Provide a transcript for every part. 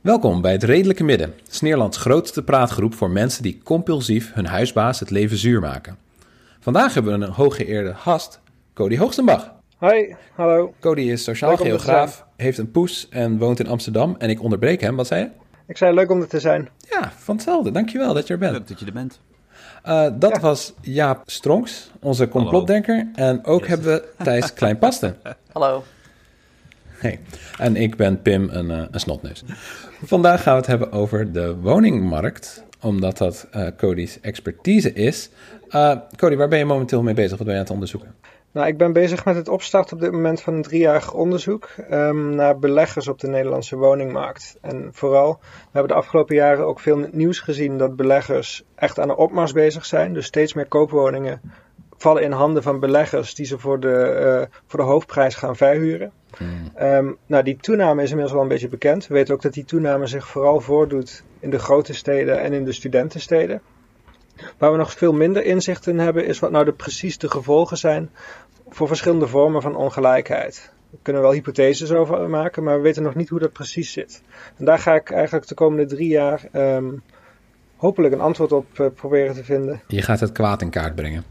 Welkom bij het Redelijke Midden, Sneerlands grootste praatgroep voor mensen die compulsief hun huisbaas het leven zuur maken. Vandaag hebben we een hooggeëerde gast, Cody Hoogstenbach. Hoi, hallo. Cody is sociaal geograaf, heeft een poes en woont in Amsterdam. En ik onderbreek hem, wat zei je? Ik zei leuk om er te zijn. Ja, van hetzelfde. Dankjewel dat je er bent. Leuk dat je er bent. Eh, dat Ja. was Jaap Stronks, onze complotdenker. En ook Yes. hebben we Thijs Kleinpaste. Hallo. Hey. En ik ben Pim, een, eh, een snotneus. Vandaag gaan we het hebben over de woningmarkt, omdat dat eh, Cody's expertise is. Eh, Cody, waar ben je momenteel mee bezig? Wat ben je aan het onderzoeken? Nou, ik ben bezig met het opstarten op dit moment van een driejarig onderzoek ehm, naar beleggers op de Nederlandse woningmarkt. En vooral, we hebben de afgelopen jaren ook veel nieuws gezien dat beleggers echt aan de opmars bezig zijn. Dus steeds meer koopwoningen vallen in handen van beleggers die ze voor de, eh, voor de hoofdprijs gaan verhuren. Ehm, nou, die toename is inmiddels wel een beetje bekend. We weten ook dat die toename zich vooral voordoet in de grote steden en in de studentensteden. Waar we nog veel minder inzicht in hebben, is wat nou de, precies de gevolgen zijn voor verschillende vormen van ongelijkheid. We kunnen wel hypotheses over maken, maar we weten nog niet hoe dat precies zit. En daar ga ik eigenlijk de komende drie jaar ehm, hopelijk een antwoord op eh, proberen te vinden. Je gaat het kwaad in kaart brengen.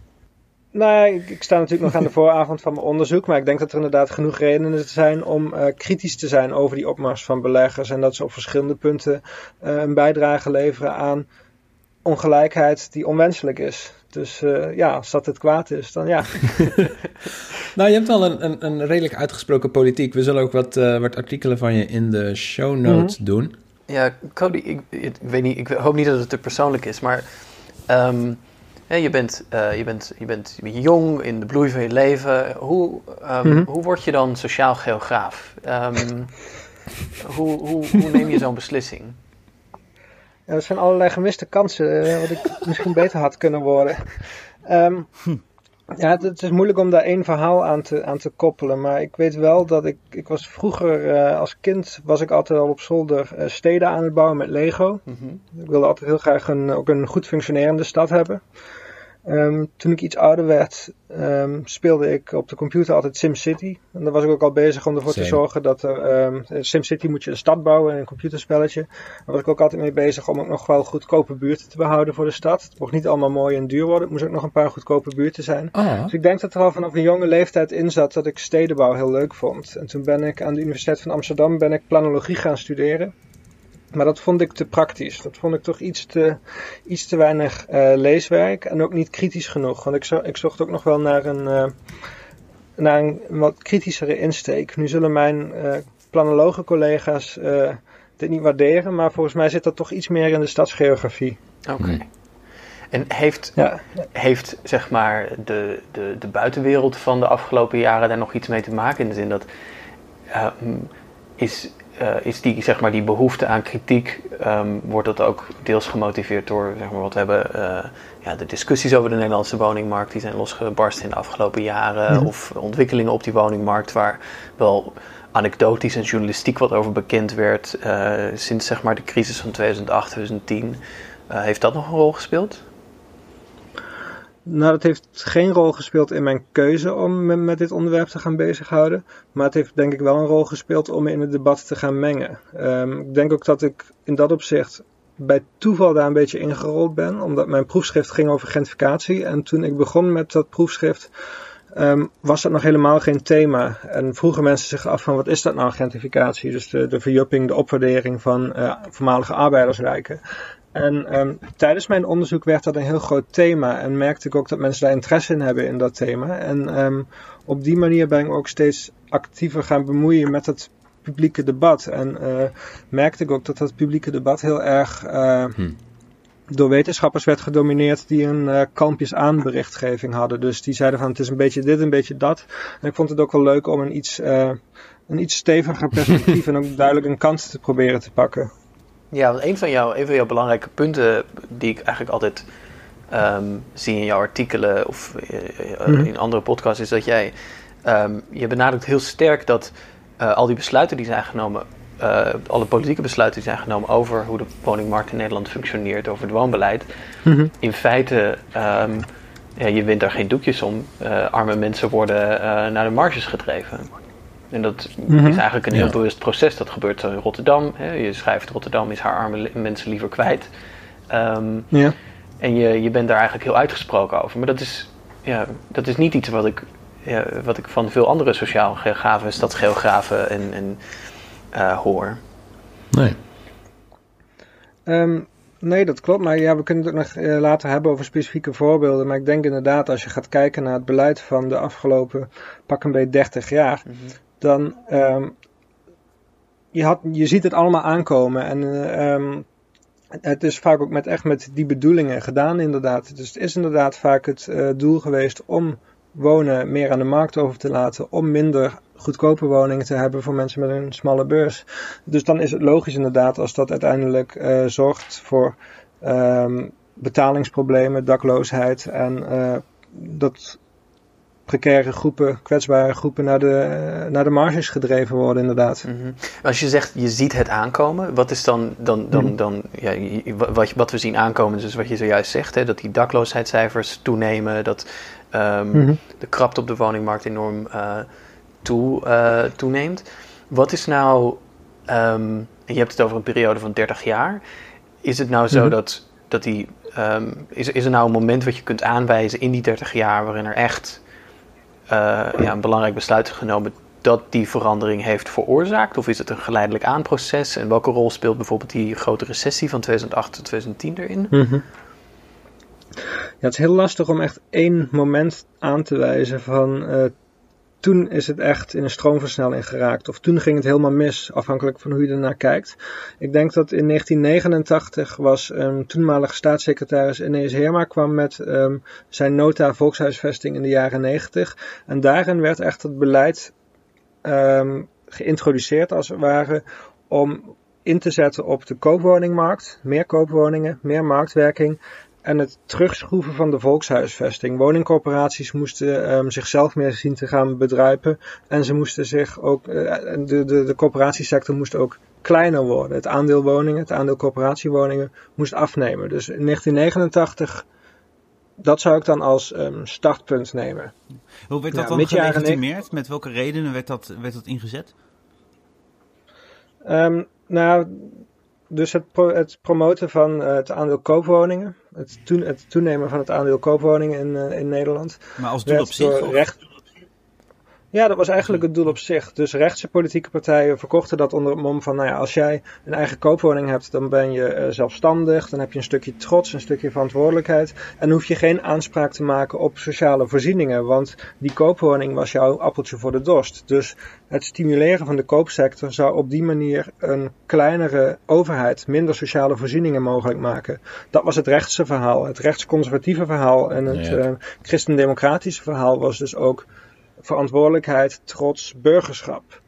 Nou, ik, ik sta natuurlijk nog aan de vooravond van mijn onderzoek, maar ik denk dat er inderdaad genoeg redenen zijn om eh, kritisch te zijn over die opmars van beleggers en dat ze op verschillende punten eh, een bijdrage leveren aan ongelijkheid die onwenselijk is. Dus eh, ja, als dat het kwaad is, dan ja. Nou, je hebt wel een, een, een redelijk uitgesproken politiek. We zullen ook wat, eh, wat artikelen van je in de show notes doen. Ja, Cody, ik, ik weet niet, ik hoop niet dat het te persoonlijk is, maar ehm, hè, je, bent, eh, je, bent, je, bent, je bent jong in de bloei van je leven. Hoe, ehm, Mhm. hoe word je dan sociaal geograaf? Ehm, hoe, hoe, hoe neem je zo'n beslissing? Ja, er zijn allerlei gemiste kansen, eh, wat ik misschien beter had kunnen worden. Ehm, ja, het, het is moeilijk om daar één verhaal aan te, aan te koppelen, maar ik weet wel dat ik, ik was vroeger eh, als kind, was ik altijd al op zolder eh, steden aan het bouwen met Lego. Mhm. Ik wilde altijd heel graag een, ook een goed functionerende stad hebben. Ehm, toen ik iets ouder werd, ehm, speelde ik op de computer altijd SimCity. En daar was ik ook al bezig om ervoor Same. te zorgen dat er... ehm, in SimCity moet je een stad bouwen, een computerspelletje. Daar was ik ook altijd mee bezig om ook nog wel goedkope buurten te behouden voor de stad. Het mocht niet allemaal mooi en duur worden. Het moest ook nog een paar goedkope buurten zijn. Ah, Dus ik denk dat er al vanaf een jonge leeftijd in zat dat ik stedenbouw heel leuk vond. En toen ben ik aan de Universiteit van Amsterdam ben ik planologie gaan studeren. Maar dat vond ik te praktisch. Dat vond ik toch iets te, iets te weinig eh, leeswerk en ook niet kritisch genoeg. Want ik, zo, ik zocht ook nog wel naar een, eh, naar een wat kritischere insteek. Nu zullen mijn eh planologen collega's eh, dit niet waarderen, maar volgens mij zit dat toch iets meer in de stadsgeografie. Oké. En heeft, Ja, heeft zeg maar de, de, de buitenwereld van de afgelopen jaren daar nog iets mee te maken? In de zin dat is, eh, is die, zeg maar, die behoefte aan kritiek, ehm, wordt dat ook deels gemotiveerd door zeg maar, wat we hebben, eh, ja, de discussies over de Nederlandse woningmarkt, die zijn losgebarsten in de afgelopen jaren, Mhm. of ontwikkelingen op die woningmarkt waar wel anekdotisch en journalistiek wat over bekend werd eh, sinds zeg maar, de crisis van 2008, 2010. Eh, heeft dat nog een rol gespeeld? Nou, dat heeft geen rol gespeeld in mijn keuze om me met dit onderwerp te gaan bezighouden. Maar het heeft denk ik wel een rol gespeeld om me in het debat te gaan mengen. Ehm, ik denk ook dat ik in dat opzicht bij toeval daar een beetje ingerold ben. Omdat mijn proefschrift ging over gentrificatie. En toen ik begon met dat proefschrift ehm, was dat nog helemaal geen thema. En vroegen mensen zich af van wat is dat nou gentrificatie? Dus de, de verjupping, de opwaardering van eh, voormalige arbeidersrijken. En ehm, tijdens mijn onderzoek werd dat een heel groot thema en merkte ik ook dat mensen daar interesse in hebben in dat thema. En ehm, op die manier ben ik ook steeds actiever gaan bemoeien met het publieke debat. En eh, merkte ik ook dat dat publieke debat heel erg eh, Hm. door wetenschappers werd gedomineerd die een eh kalmpjes aan berichtgeving hadden. Dus die zeiden van het is een beetje dit, een beetje dat. En ik vond het ook wel leuk om een iets, een iets steviger perspectief en ook duidelijk een kans te proberen te pakken. Ja, want een van, jouw, een van jouw belangrijke punten die ik eigenlijk altijd ehm, zie in jouw artikelen of eh, eh, Mhm. in andere podcasts is dat jij, ehm, je benadrukt heel sterk dat eh, al die besluiten die zijn genomen, eh, alle politieke besluiten die zijn genomen over hoe de woningmarkt in Nederland functioneert, over het woonbeleid, Mhm. in feite, ehm, ja, je wint daar geen doekjes om. Eh, arme mensen worden eh, naar de marges gedreven. En dat Mhm. is eigenlijk een heel Ja. bewust proces. Dat gebeurt zo in Rotterdam. Hè. Je schrijft Rotterdam is haar arme mensen liever kwijt. Ehm, Ja. en je, je bent daar eigenlijk heel uitgesproken over. Maar dat is, ja, dat is niet iets wat ik, ja, wat ik van veel andere sociaal geografen, stadsgeografen en, en, eh, hoor. Nee. Ehm, nee, dat klopt. Maar ja, we kunnen het ook nog eh, later hebben over specifieke voorbeelden. Maar ik denk inderdaad, als je gaat kijken naar het beleid van de afgelopen pak een beetje 30 jaar, dan ehm, je, had, je ziet het allemaal aankomen. En eh, ehm, het is vaak ook met, echt met die bedoelingen gedaan, inderdaad. Dus het is inderdaad vaak het eh, doel geweest om wonen meer aan de markt over te laten, om minder goedkope woningen te hebben voor mensen met een smalle beurs. Dus dan is het logisch inderdaad als dat uiteindelijk eh, zorgt voor ehm, betalingsproblemen, dakloosheid en eh, dat precaire groepen, kwetsbare groepen naar de, naar de marges gedreven worden inderdaad. Mhm. Als je zegt je ziet het aankomen, wat is dan, dan, dan, Mhm. dan ja, wat, wat we zien aankomen, dus wat je zojuist zegt, hè, dat die dakloosheidscijfers toenemen, dat ehm, Mhm. de krapte op de woningmarkt enorm eh, toe, eh, toeneemt. Wat is nou, ehm, je hebt het over een periode van 30 jaar, is het nou zo dat, dat die, ehm, is, is er nou een moment wat je kunt aanwijzen in die 30 jaar waarin er echt ja, een belangrijk besluit genomen dat die verandering heeft veroorzaakt? Of is het een geleidelijk aanproces? En welke rol speelt bijvoorbeeld die grote recessie van 2008 tot 2010 erin? Mhm. Ja, het is heel lastig om echt één moment aan te wijzen van eh, toen is het echt in een stroomversnelling geraakt. Of toen ging het helemaal mis, afhankelijk van hoe je ernaar kijkt. Ik denk dat in 1989 was um, toenmalige staatssecretaris Inees Heerma kwam met um, zijn nota volkshuisvesting in de jaren 90. En daarin werd echt het beleid um, geïntroduceerd als het ware om in te zetten op de koopwoningmarkt. Meer koopwoningen, meer marktwerking en het terugschroeven van de volkshuisvesting. Woningcorporaties moesten um, zichzelf meer zien te gaan bedruipen en ze moesten zich ook, uh, de, de, de corporatiesector moest ook kleiner worden. Het aandeel woningen, het aandeel corporatiewoningen moest afnemen. Dus in 1989, dat zou ik dan als um, startpunt nemen. Hoe werd dat ja, dan gelegitimeerd? Met welke redenen werd dat, werd dat ingezet? Um, nou, dus het, pro het, promoten van uh, het aandeel koopwoningen, het, toen het, toenemen van het aandeel koopwoningen in, uh, in Nederland. Maar als doel op zich? Recht... Ja, dat was eigenlijk het doel op zich. Dus rechtse politieke partijen verkochten dat onder het mom van, nou ja, als jij een eigen koopwoning hebt, dan ben je uh, zelfstandig, dan heb je een stukje trots, een stukje verantwoordelijkheid en hoef je geen aanspraak te maken op sociale voorzieningen, want die koopwoning was jouw appeltje voor de dorst. Dus het stimuleren van de koopsector zou op die manier een kleinere overheid, minder sociale voorzieningen mogelijk maken. Dat was het rechtse verhaal. Het rechtsconservatieve verhaal en het ja. uh, christendemocratische verhaal was dus ook verantwoordelijkheid, trots, burgerschap.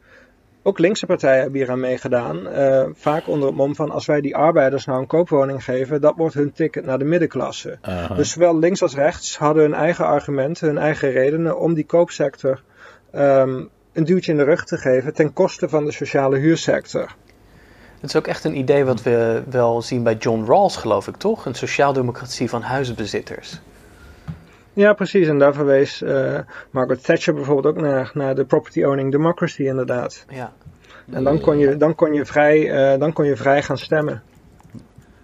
Ook linkse partijen hebben hier aan meegedaan. Uh, vaak onder het mom van als wij die arbeiders nou een koopwoning geven, dat wordt hun ticket naar de middenklasse. Dus zowel links als rechts hadden hun eigen argumenten, hun eigen redenen om die koopsector um, een duwtje in de rug te geven ten koste van de sociale huursector. Het is ook echt een idee wat we wel zien bij John Rawls, geloof ik, toch? Een sociaaldemocratie van huisbezitters. Ja, precies. En daar verwees uh, Margaret Thatcher bijvoorbeeld ook naar, naar de property owning democracy, inderdaad. Ja. En dan kon je, dan kon je, vrij, uh, dan kon je vrij gaan stemmen.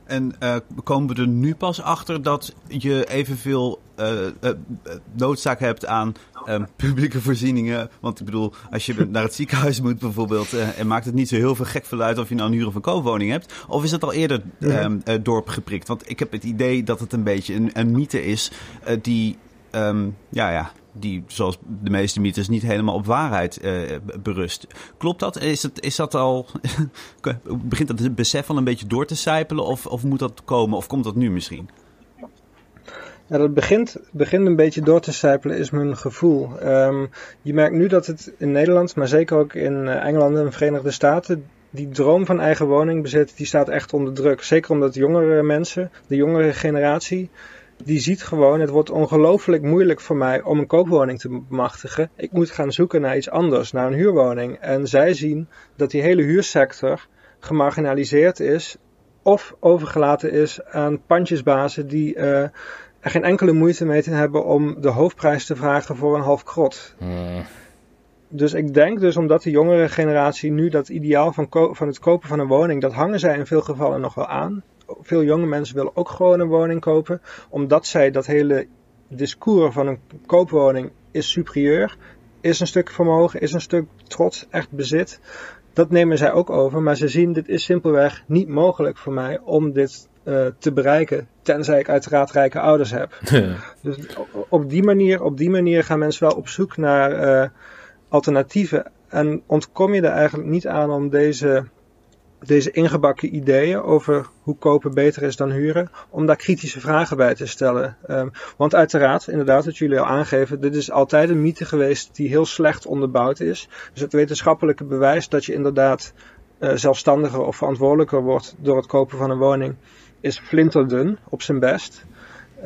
En uh, komen we er nu pas achter dat je evenveel noodzaak hebt aan um, publieke voorzieningen? Want ik bedoel, als je naar het ziekenhuis moet bijvoorbeeld, en maakt het niet zo heel veel gek veel uit of je nou een huur of een koopwoning hebt? Of is het al eerder um, doorgeprikt? Want ik heb het idee dat het een beetje een, een mythe is die, um, ja, ja, die, zoals de meeste mythes, niet helemaal op waarheid berust. Klopt dat? Is, het, is dat al. begint dat besef al een beetje door te sijpelen? Of, of moet dat komen? Of komt dat nu misschien? Dat begint, begint een beetje door te sijpelen, is mijn gevoel. Um, je merkt nu dat het in Nederland, maar zeker ook in Engeland en de Verenigde Staten, die droom van eigen woning bezit, die staat echt onder druk. Zeker omdat jongere mensen, de jongere generatie, die ziet gewoon, het wordt ongelooflijk moeilijk voor mij om een koopwoning te bemachtigen. Ik moet gaan zoeken naar iets anders, naar een huurwoning. En zij zien dat die hele huursector gemarginaliseerd is of overgelaten is aan pandjesbazen die uh, er geen enkele moeite mee te hebben om de hoofdprijs te vragen voor een half krot. Hmm. Dus ik denk dus omdat de jongere generatie nu dat ideaal van, van het kopen van een woning, dat hangen zij in veel gevallen nog wel aan. Veel jonge mensen willen ook gewoon een woning kopen, omdat zij dat hele discours van een koopwoning is superieur, is een stuk vermogen, is een stuk trots, echt bezit. Dat nemen zij ook over, maar ze zien dit is simpelweg niet mogelijk voor mij om dit uh, te bereiken, tenzij ik uiteraard rijke ouders heb. Dus op die, manier, op die manier gaan mensen wel op zoek naar uh, alternatieven. En ontkom je er eigenlijk niet aan om deze, deze ingebakken ideeën over hoe kopen beter is dan huren, om daar kritische vragen bij te stellen. Um, want uiteraard, inderdaad, wat jullie al aangeven, dit is altijd een mythe geweest die heel slecht onderbouwd is. Dus het wetenschappelijke bewijs dat je inderdaad uh, zelfstandiger of verantwoordelijker wordt door het kopen van een woning, is flinterdun op zijn best.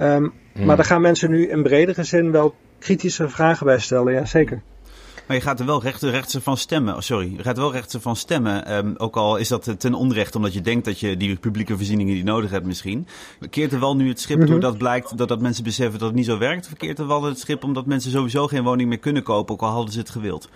Um, mm. Maar daar gaan mensen nu in bredere zin wel kritische vragen bij stellen, ja zeker. Maar je gaat er wel recht, rechtse van stemmen. Oh, sorry, je gaat er wel rechtse van stemmen. Um, ook al is dat ten onrechte, omdat je denkt dat je die publieke voorzieningen die nodig hebt misschien. Keert er wel nu het schip mm -hmm. doordat blijkt dat, dat mensen beseffen dat het niet zo werkt? Of keert er wel het schip omdat mensen sowieso geen woning meer kunnen kopen, ook al hadden ze het gewild?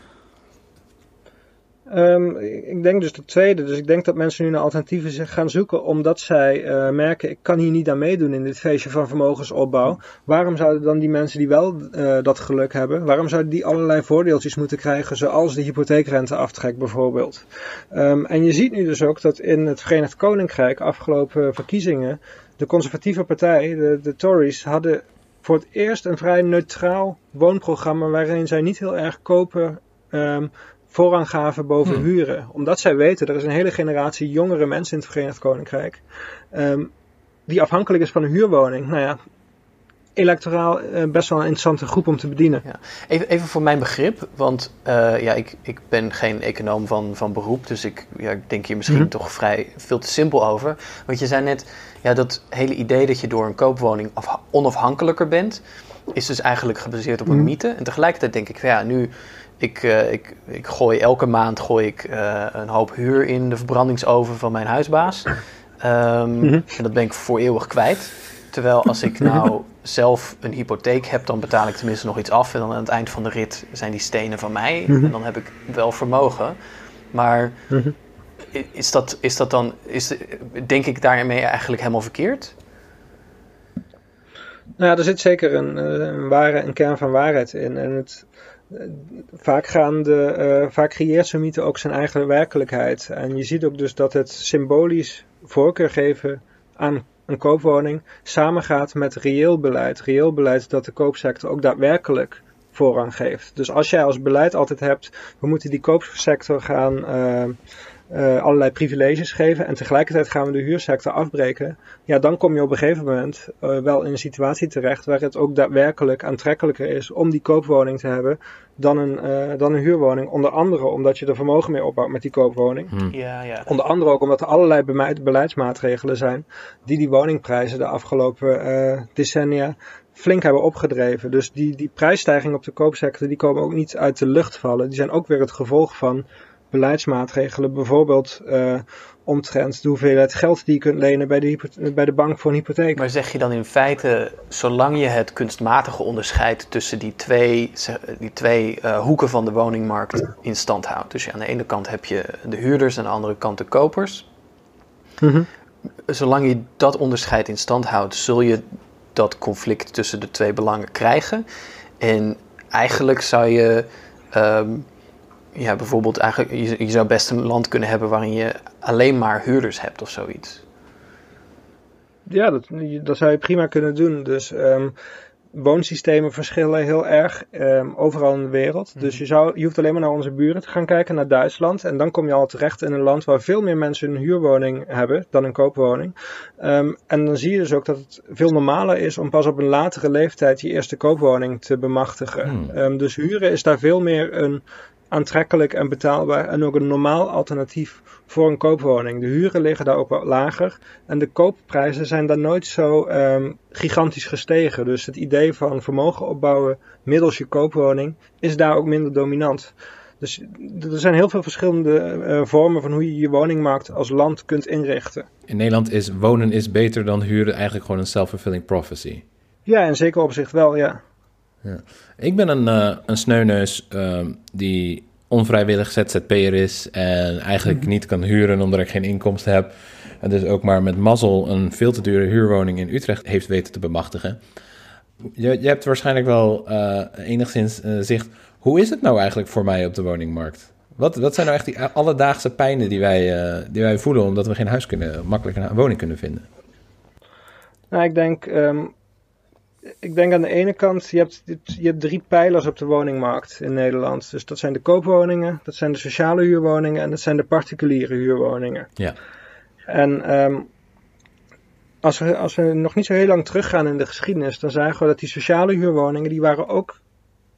Um, ik denk dus de tweede. Dus ik denk dat mensen nu naar alternatieven gaan zoeken omdat zij uh, merken, ik kan hier niet aan meedoen in dit feestje van vermogensopbouw. Waarom zouden dan die mensen die wel uh, dat geluk hebben, waarom zouden die allerlei voordeeltjes moeten krijgen, zoals de hypotheekrenteaftrek bijvoorbeeld? Um, en je ziet nu dus ook dat in het Verenigd Koninkrijk afgelopen verkiezingen de conservatieve partij, de, de Tories, hadden voor het eerst een vrij neutraal woonprogramma waarin zij niet heel erg kopen um, voorrang gaven boven hmm. huren. Omdat zij weten, er is een hele generatie jongere mensen in het Verenigd Koninkrijk. Um, die afhankelijk is van een huurwoning. Nou ja, electoraal uh, best wel een interessante groep om te bedienen. Ja. Even, even voor mijn begrip, want uh, ja, ik, ik ben geen econoom van, van beroep, dus ik, ja, ik denk hier misschien mm -hmm. toch vrij veel te simpel over. Want je zei net, ja, dat hele idee dat je door een koopwoning af, onafhankelijker bent, is dus eigenlijk gebaseerd op een mm. mythe. En tegelijkertijd denk ik, ja, nu ik, uh, ik, ik gooi elke maand gooi ik, uh, een hoop huur in de verbrandingsoven van mijn huisbaas. Um, mm -hmm. En dat ben ik voor eeuwig kwijt. Terwijl als ik nou zelf een hypotheek heb, dan betaal ik tenminste nog iets af. En dan aan het eind van de rit zijn die stenen van mij. Mm -hmm. En dan heb ik wel vermogen. Maar mm -hmm. is, dat, is dat dan, is, denk ik daarmee eigenlijk helemaal verkeerd? Nou ja, er zit zeker een, een, ware, een kern van waarheid in. En het, vaak, gaan de, vaak creëert zo'n mythe ook zijn eigen werkelijkheid. En je ziet ook dus dat het symbolisch voorkeur geven aan een koopwoning samengaat met reëel beleid. Reëel beleid dat de koopsector ook daadwerkelijk voorrang geeft. Dus als jij als beleid altijd hebt, we moeten die koopsector gaan uh, uh, allerlei privileges geven en tegelijkertijd gaan we de huursector afbreken, ja, dan kom je op een gegeven moment uh, wel in een situatie terecht waar het ook daadwerkelijk aantrekkelijker is om die koopwoning te hebben dan een, uh, dan een huurwoning. Onder andere omdat je er vermogen mee opbouwt met die koopwoning. Hmm. Ja, ja. Onder andere ook omdat er allerlei beleidsmaatregelen zijn die die woningprijzen de afgelopen decennia flink hebben opgedreven. Dus die, die prijsstijgingen op de koopsector die komen ook niet uit de lucht vallen. Die zijn ook weer het gevolg van beleidsmaatregelen, bijvoorbeeld uh, omtrent de hoeveelheid geld die je kunt lenen bij de, bij de bank voor een hypotheek. Maar zeg je dan in feite, zolang je het kunstmatige onderscheid tussen die twee, die twee uh, hoeken van de woningmarkt in stand houdt. Dus aan de ene kant heb je de huurders, aan de andere kant de kopers. Mm -hmm. Zolang je dat onderscheid in stand houdt, zul je dat conflict tussen de twee belangen krijgen. En eigenlijk zou je. Um, ja, bijvoorbeeld eigenlijk, je, je, zou best een land kunnen hebben waarin je alleen maar huurders hebt of zoiets. Ja, dat, dat zou je prima kunnen doen. Dus um, woonsystemen verschillen heel erg um, overal in de wereld. Dus je, zou, je hoeft alleen maar naar onze buren te gaan kijken, naar Duitsland. En dan kom je al terecht in een land waar veel meer mensen een huurwoning hebben dan een koopwoning. Um, en dan zie je dus ook dat het veel normaler is om pas op een latere leeftijd je eerste koopwoning te bemachtigen. Hmm. Um, dus huren is daar veel meer een aantrekkelijk en betaalbaar en ook een normaal alternatief voor een koopwoning. De huren liggen daar ook wat lager en de koopprijzen zijn daar nooit zo ehm, gigantisch gestegen. Dus het idee van vermogen opbouwen middels je koopwoning is daar ook minder dominant. Dus er zijn heel veel verschillende eh, vormen van hoe je je woningmarkt als land kunt inrichten. In Nederland is wonen is beter dan huren eigenlijk gewoon een self-fulfilling prophecy. Ja, in zeker opzicht wel, ja. Ik ben een, eh, een sneuneus ehm, die onvrijwillig ZZP'er is en eigenlijk niet kan huren omdat ik geen inkomsten heb. En dus ook maar met mazzel een veel te dure huurwoning in Utrecht heeft weten te bemachtigen. Je, je hebt waarschijnlijk wel eh, enigszins eh, zicht. Hoe is het nou eigenlijk voor mij op de woningmarkt? Wat, wat zijn nou echt die alledaagse pijnen die wij, die wij voelen omdat we geen huis kunnen, makkelijk een woning kunnen vinden? Nou, ik denk, ehm, ik denk aan de ene kant, je hebt, je hebt drie pijlers op de woningmarkt in Nederland. Dus dat zijn de koopwoningen, dat zijn de sociale huurwoningen en dat zijn de particuliere huurwoningen. Ja. En ehm, als, we, als we nog niet zo heel lang teruggaan in de geschiedenis, dan zagen we dat die sociale huurwoningen, die waren ook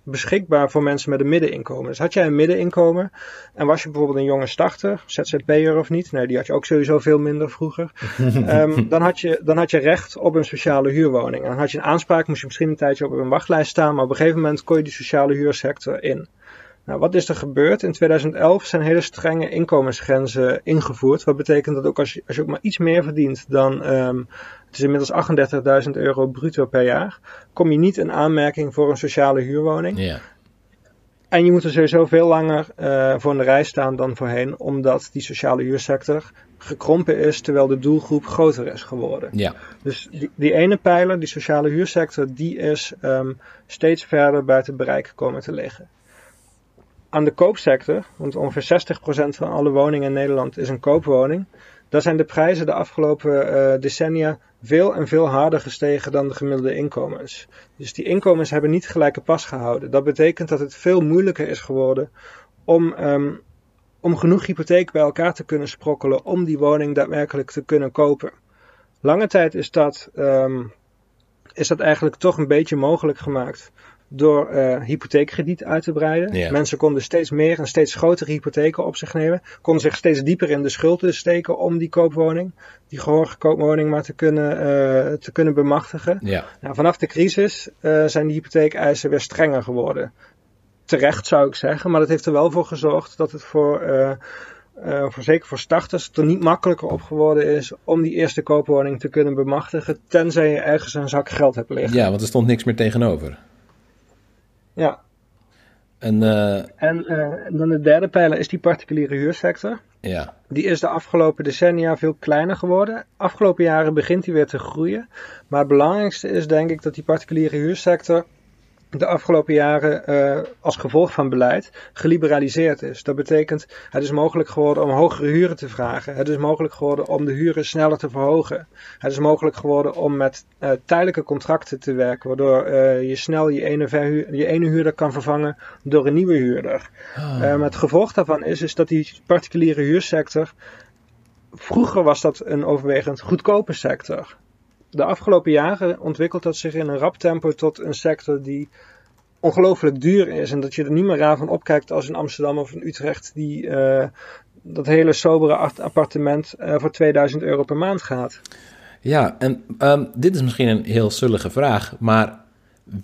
beschikbaar voor mensen met een middeninkomen. Dus had jij een middeninkomen en was je bijvoorbeeld een jonge starter, ZZP'er of niet, nee, die had je ook sowieso veel minder vroeger, Ehm, dan, had je, dan had je recht op een sociale huurwoning. En dan had je een aanspraak, moest je misschien een tijdje op een wachtlijst staan, maar op een gegeven moment kon je die sociale huursector in. Nou, wat is er gebeurd? In 2011 zijn hele strenge inkomensgrenzen ingevoerd. Wat betekent dat ook als je, als je ook maar iets meer verdient dan, ehm, het is inmiddels 38.000 euro bruto per jaar, kom je niet in aanmerking voor een sociale huurwoning. Ja. En je moet er sowieso veel langer eh, voor in de rij staan dan voorheen, omdat die sociale huursector gekrompen is terwijl de doelgroep groter is geworden. Ja. Dus die, die ene pijler, die sociale huursector, die is ehm, steeds verder buiten bereik komen te liggen. Aan de koopsector, want ongeveer 60% van alle woningen in Nederland is een koopwoning, daar zijn de prijzen de afgelopen eh, decennia veel en veel harder gestegen dan de gemiddelde inkomens. Dus die inkomens hebben niet gelijke pas gehouden. Dat betekent dat het veel moeilijker is geworden om, ehm, om genoeg hypotheek bij elkaar te kunnen sprokkelen om die woning daadwerkelijk te kunnen kopen. Lange tijd is dat, ehm, is dat eigenlijk toch een beetje mogelijk gemaakt door eh, hypotheekkrediet uit te breiden. Ja. Mensen konden steeds meer en steeds grotere hypotheken op zich nemen. Konden zich steeds dieper in de schulden steken om die koopwoning, die gehorige koopwoning maar te kunnen, eh, te kunnen bemachtigen. Ja. Nou, vanaf de crisis eh, zijn die hypotheekeisen weer strenger geworden. Terecht zou ik zeggen, maar dat heeft er wel voor gezorgd dat het voor, voor zeker voor starters er niet makkelijker op geworden is om die eerste koopwoning te kunnen bemachtigen, tenzij je ergens een zak geld hebt liggen. ja, want er stond niks meer tegenover. Ja. En eh, En eh, dan de derde pijler is die particuliere huursector. ja, Die is de afgelopen decennia veel kleiner geworden. Afgelopen jaren begint die weer te groeien. Maar het belangrijkste is denk ik dat die particuliere huursector de afgelopen jaren eh, als gevolg van beleid geliberaliseerd is. Dat betekent het is mogelijk geworden om hogere huren te vragen. Het is mogelijk geworden om de huren sneller te verhogen. Het is mogelijk geworden om met eh, tijdelijke contracten te werken, waardoor eh, je snel je ene, verhuur, je ene huurder kan vervangen door een nieuwe huurder. Het gevolg daarvan is, is dat die particuliere huursector. Vroeger was dat een overwegend goedkope sector. De afgelopen jaren ontwikkelt dat zich in een rap tempo tot een sector die ongelooflijk duur is. En dat je er niet meer raar van opkijkt als in Amsterdam of in Utrecht die eh, dat hele sobere art- appartement eh, voor 2000 euro per maand gaat. Ja, en ehm, dit is misschien een heel sullige vraag, maar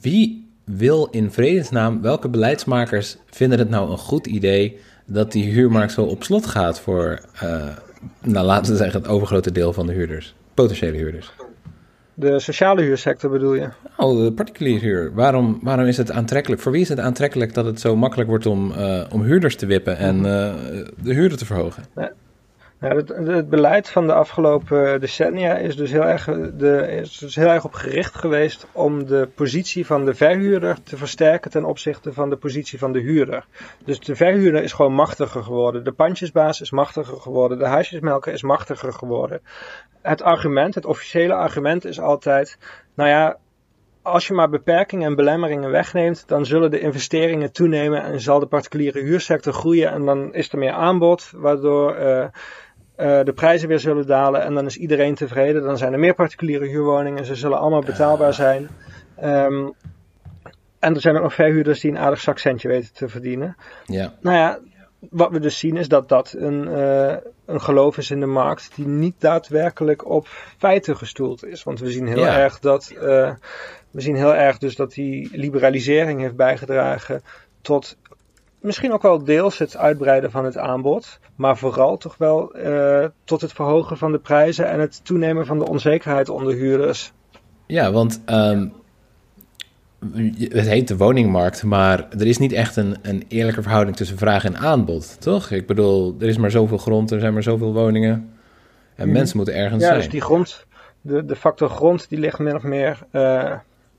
wie wil in vredesnaam, welke beleidsmakers vinden het nou een goed idee dat die huurmarkt zo op slot gaat voor, eh, nou laten we zeggen, het overgrote deel van de huurders, potentiële huurders? De sociale huursector bedoel je? Oh, de particuliere huur. Waarom, waarom is het aantrekkelijk? Voor wie is het aantrekkelijk dat het zo makkelijk wordt om, eh, om huurders te wippen en eh, de huren te verhogen? Nou, het, het beleid van de afgelopen decennia is dus, heel erg, de, is dus heel erg op gericht geweest om de positie van de verhuurder te versterken ten opzichte van de positie van de huurder. Dus de verhuurder is gewoon machtiger geworden. De pandjesbaas is machtiger geworden. De huisjesmelker is machtiger geworden. Het argument, het officiële argument is altijd, nou ja, als je maar beperkingen en belemmeringen wegneemt, dan zullen de investeringen toenemen en zal de particuliere huursector groeien en dan is er meer aanbod, waardoor uh, uh, de prijzen weer zullen dalen en dan is iedereen tevreden. Dan zijn er meer particuliere huurwoningen, ze zullen allemaal betaalbaar zijn. Um, En er zijn ook nog verhuurders die een aardig zakcentje weten te verdienen. Ja. Nou ja, wat we dus zien is dat dat een, eh, een geloof is in de markt die niet daadwerkelijk op feiten gestoeld is. Want we zien heel Ja. erg dat eh, we zien heel erg dus dat die liberalisering heeft bijgedragen tot misschien ook wel deels het uitbreiden van het aanbod, maar vooral toch wel eh, tot het verhogen van de prijzen en het toenemen van de onzekerheid onder huurders. Ja, want ehm, het heet de woningmarkt, maar er is niet echt een, een eerlijke verhouding tussen vraag en aanbod, toch? Ik bedoel, er is maar zoveel grond, er zijn maar zoveel woningen. En Mhm. mensen moeten ergens Ja, zijn. dus die grond, de, de factor grond, die ligt min of meer eh,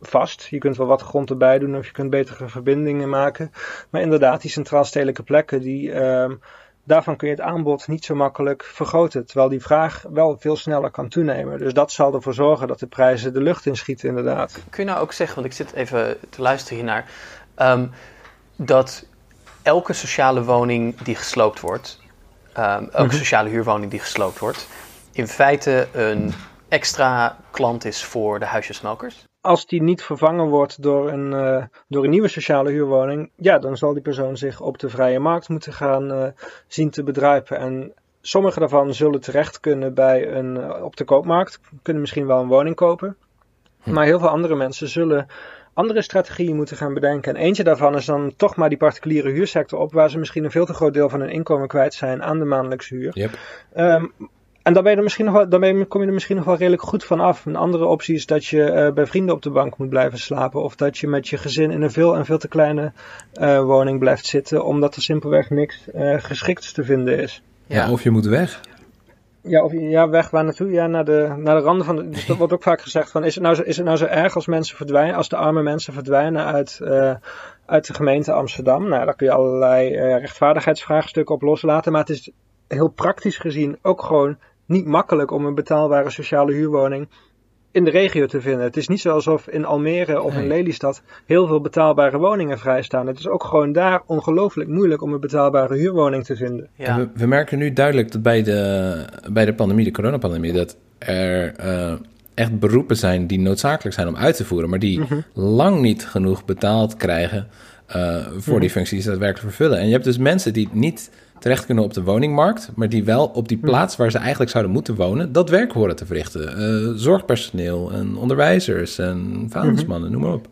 vast. Je kunt wel wat grond erbij doen of je kunt betere verbindingen maken. Maar inderdaad, die centraal-stedelijke plekken, die, ehm, daarvan kun je het aanbod niet zo makkelijk vergroten. Terwijl die vraag wel veel sneller kan toenemen. Dus dat zal ervoor zorgen dat de prijzen de lucht inschieten, inderdaad. Kun je nou ook zeggen, want ik zit even te luisteren hiernaar, ehm, dat elke sociale woning die gesloopt wordt, ehm, elke Mhm. sociale huurwoning die gesloopt wordt, in feite een extra klant is voor de huisjesmelkers? Als die niet vervangen wordt door een, eh, door een nieuwe sociale huurwoning, ja, dan zal die persoon zich op de vrije markt moeten gaan eh, zien te bedruipen. En sommige daarvan zullen terecht kunnen bij een, eh, op de koopmarkt, kunnen misschien wel een woning kopen. Maar heel veel andere mensen zullen andere strategieën moeten gaan bedenken. En eentje daarvan is dan toch maar die particuliere huursector op, waar ze misschien een veel te groot deel van hun inkomen kwijt zijn aan de maandelijkse huur. Yep. Ehm, en dan, ben je er misschien nog wel, dan ben je, kom je er misschien nog wel redelijk goed van af. Een andere optie is dat je eh, bij vrienden op de bank moet blijven slapen. Of dat je met je gezin in een veel en veel te kleine eh, woning blijft zitten. Omdat er simpelweg niks eh, geschikts te vinden is. Ja, of je moet weg. Ja, of ja, weg waar naartoe? Ja, naar de, naar de randen van de. Dus dat wordt ook vaak gezegd van is het nou zo, is het nou zo erg als mensen verdwijnen, als de arme mensen verdwijnen uit, eh, uit de gemeente Amsterdam? Nou, daar kun je allerlei eh, rechtvaardigheidsvraagstukken op loslaten. Maar het is heel praktisch gezien ook gewoon niet makkelijk om een betaalbare sociale huurwoning in de regio te vinden. Het is niet zo alsof in Almere of in. Lelystad heel veel betaalbare woningen vrijstaan. Het is ook gewoon daar ongelooflijk moeilijk om een betaalbare huurwoning te vinden. Ja. We, we merken nu duidelijk dat bij de, bij de pandemie, de coronapandemie, dat er eh, echt beroepen zijn die noodzakelijk zijn om uit te voeren, maar die lang niet genoeg betaald krijgen eh, voor die functies die ze daadwerkelijk vervullen. En je hebt dus mensen die niet terecht kunnen op de woningmarkt, maar die wel op die plaats waar ze eigenlijk zouden moeten wonen, dat werk horen te verrichten. Eh, zorgpersoneel en onderwijzers en vuilnismannen, noem maar op.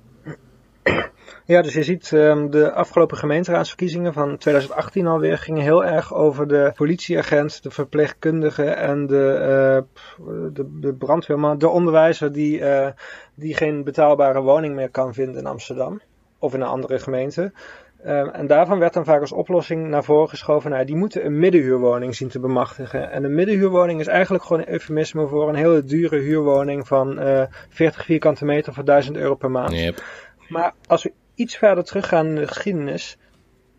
Ja, dus je ziet ehm, de afgelopen gemeenteraadsverkiezingen van 2018 alweer gingen heel erg over de politieagent, de verpleegkundige en de, eh, de, de brandweerman, de onderwijzer die, eh, die geen betaalbare woning meer kan vinden in Amsterdam of in een andere gemeente. Ehm, en daarvan werd dan vaak als oplossing naar voren geschoven, nou, die moeten een middenhuurwoning zien te bemachtigen. En een middenhuurwoning is eigenlijk gewoon een eufemisme voor een hele dure huurwoning van eh 40 vierkante meter voor 1000 euro per maand. Yep. Maar als we iets verder teruggaan in de geschiedenis,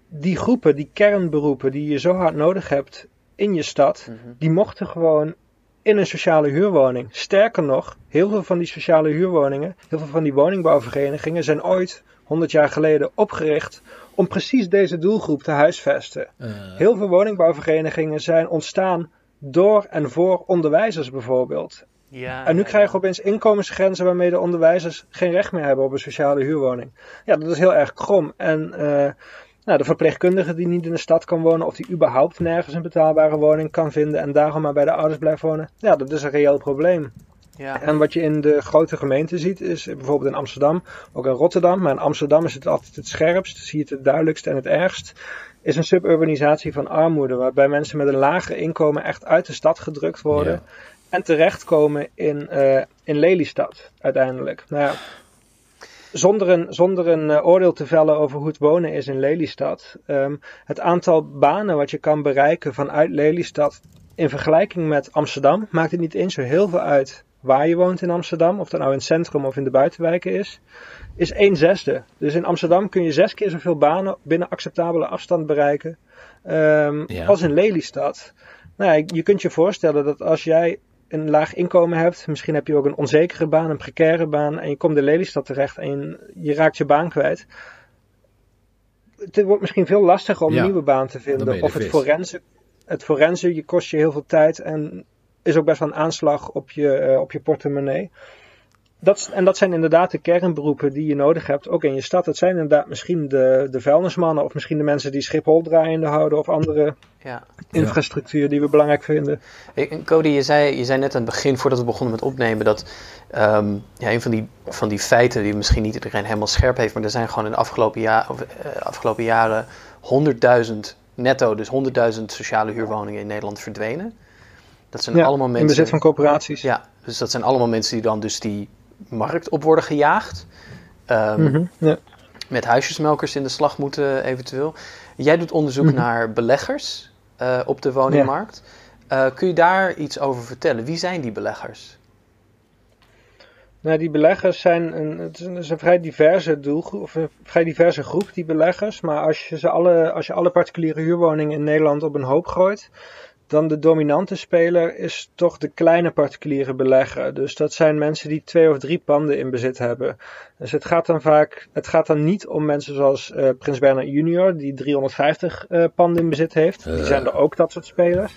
die groepen, die kernberoepen die je zo hard nodig hebt in je stad, die mochten gewoon in een sociale huurwoning. Sterker nog, heel veel van die sociale huurwoningen, heel veel van die woningbouwverenigingen zijn ooit, 100 jaar geleden, opgericht om precies deze doelgroep te huisvesten. Eh, Heel veel woningbouwverenigingen zijn ontstaan door en voor onderwijzers bijvoorbeeld. Ja, En nu ja, krijgen we ja. opeens inkomensgrenzen waarmee de onderwijzers geen recht meer hebben op een sociale huurwoning. Ja, dat is heel erg krom. En eh, nou, de verpleegkundige die niet in de stad kan wonen of die überhaupt nergens een betaalbare woning kan vinden en daarom maar bij de ouders blijft wonen. Ja, dat is een reëel probleem. Ja. En wat je in de grote gemeenten ziet is bijvoorbeeld in Amsterdam, ook in Rotterdam, maar in Amsterdam is het altijd het scherpst, zie je het het duidelijkst en het ergst, is een suburbanisatie van armoede, waarbij mensen met een lager inkomen echt uit de stad gedrukt worden Ja. en terechtkomen in, eh, in Lelystad uiteindelijk. Nou ja, zonder een, zonder een eh, oordeel te vellen over hoe het wonen is in Lelystad. ehm, het aantal banen wat je kan bereiken vanuit Lelystad in vergelijking met Amsterdam maakt het niet eens zo heel veel uit waar je woont in Amsterdam, of dat nou in het centrum of in de buitenwijken is, is 1 zesde. Dus in Amsterdam kun je zes keer zoveel banen binnen acceptabele afstand bereiken ehm, Ja. als in Lelystad. Nou ja, je kunt je voorstellen dat als jij een laag inkomen hebt, misschien heb je ook een onzekere baan, een precaire baan, en je komt in Lelystad terecht en je, je raakt je baan kwijt. Het wordt misschien veel lastiger om Ja, een nieuwe baan te vinden. Of het forensen, het forensen, je kost je heel veel tijd en is ook best wel een aanslag op je, eh, op je portemonnee. dat, en dat zijn inderdaad de kernberoepen die je nodig hebt, ook in je stad. Het zijn inderdaad misschien de, de vuilnismannen of misschien de mensen die Schiphol draaiende houden of andere Ja. infrastructuur die we belangrijk vinden. En Cody, je zei, je zei net aan het begin, voordat we begonnen met opnemen, dat ehm, ja, een van die, van die feiten die misschien niet iedereen helemaal scherp heeft, maar er zijn gewoon in de afgelopen, jaar, of, eh, afgelopen jaren 100.000 netto, dus 100.000 sociale huurwoningen in Nederland verdwenen. Dat zijn Ja, allemaal in mensen. bezit van corporaties. Ja, dus dat zijn allemaal mensen die dan dus die markt op worden gejaagd. Ehm, Mhm, ja. met huisjesmelkers in de slag moeten eventueel. Jij doet onderzoek Mhm. naar beleggers eh, op de woningmarkt. Eh, kun je daar iets over vertellen? Wie zijn die beleggers? Nou, die beleggers zijn een, het is een, het is een vrij diverse doelgroep, of een vrij diverse groep, die beleggers. Maar als je, ze alle, als je alle particuliere huurwoningen in Nederland op een hoop gooit, dan de dominante speler is toch de kleine particuliere belegger. Dus dat zijn mensen die twee of drie panden in bezit hebben. Dus het gaat dan vaak, het gaat dan niet om mensen zoals eh, Prins Bernhard junior, die 350 eh, panden in bezit heeft. Die zijn er ook dat soort spelers.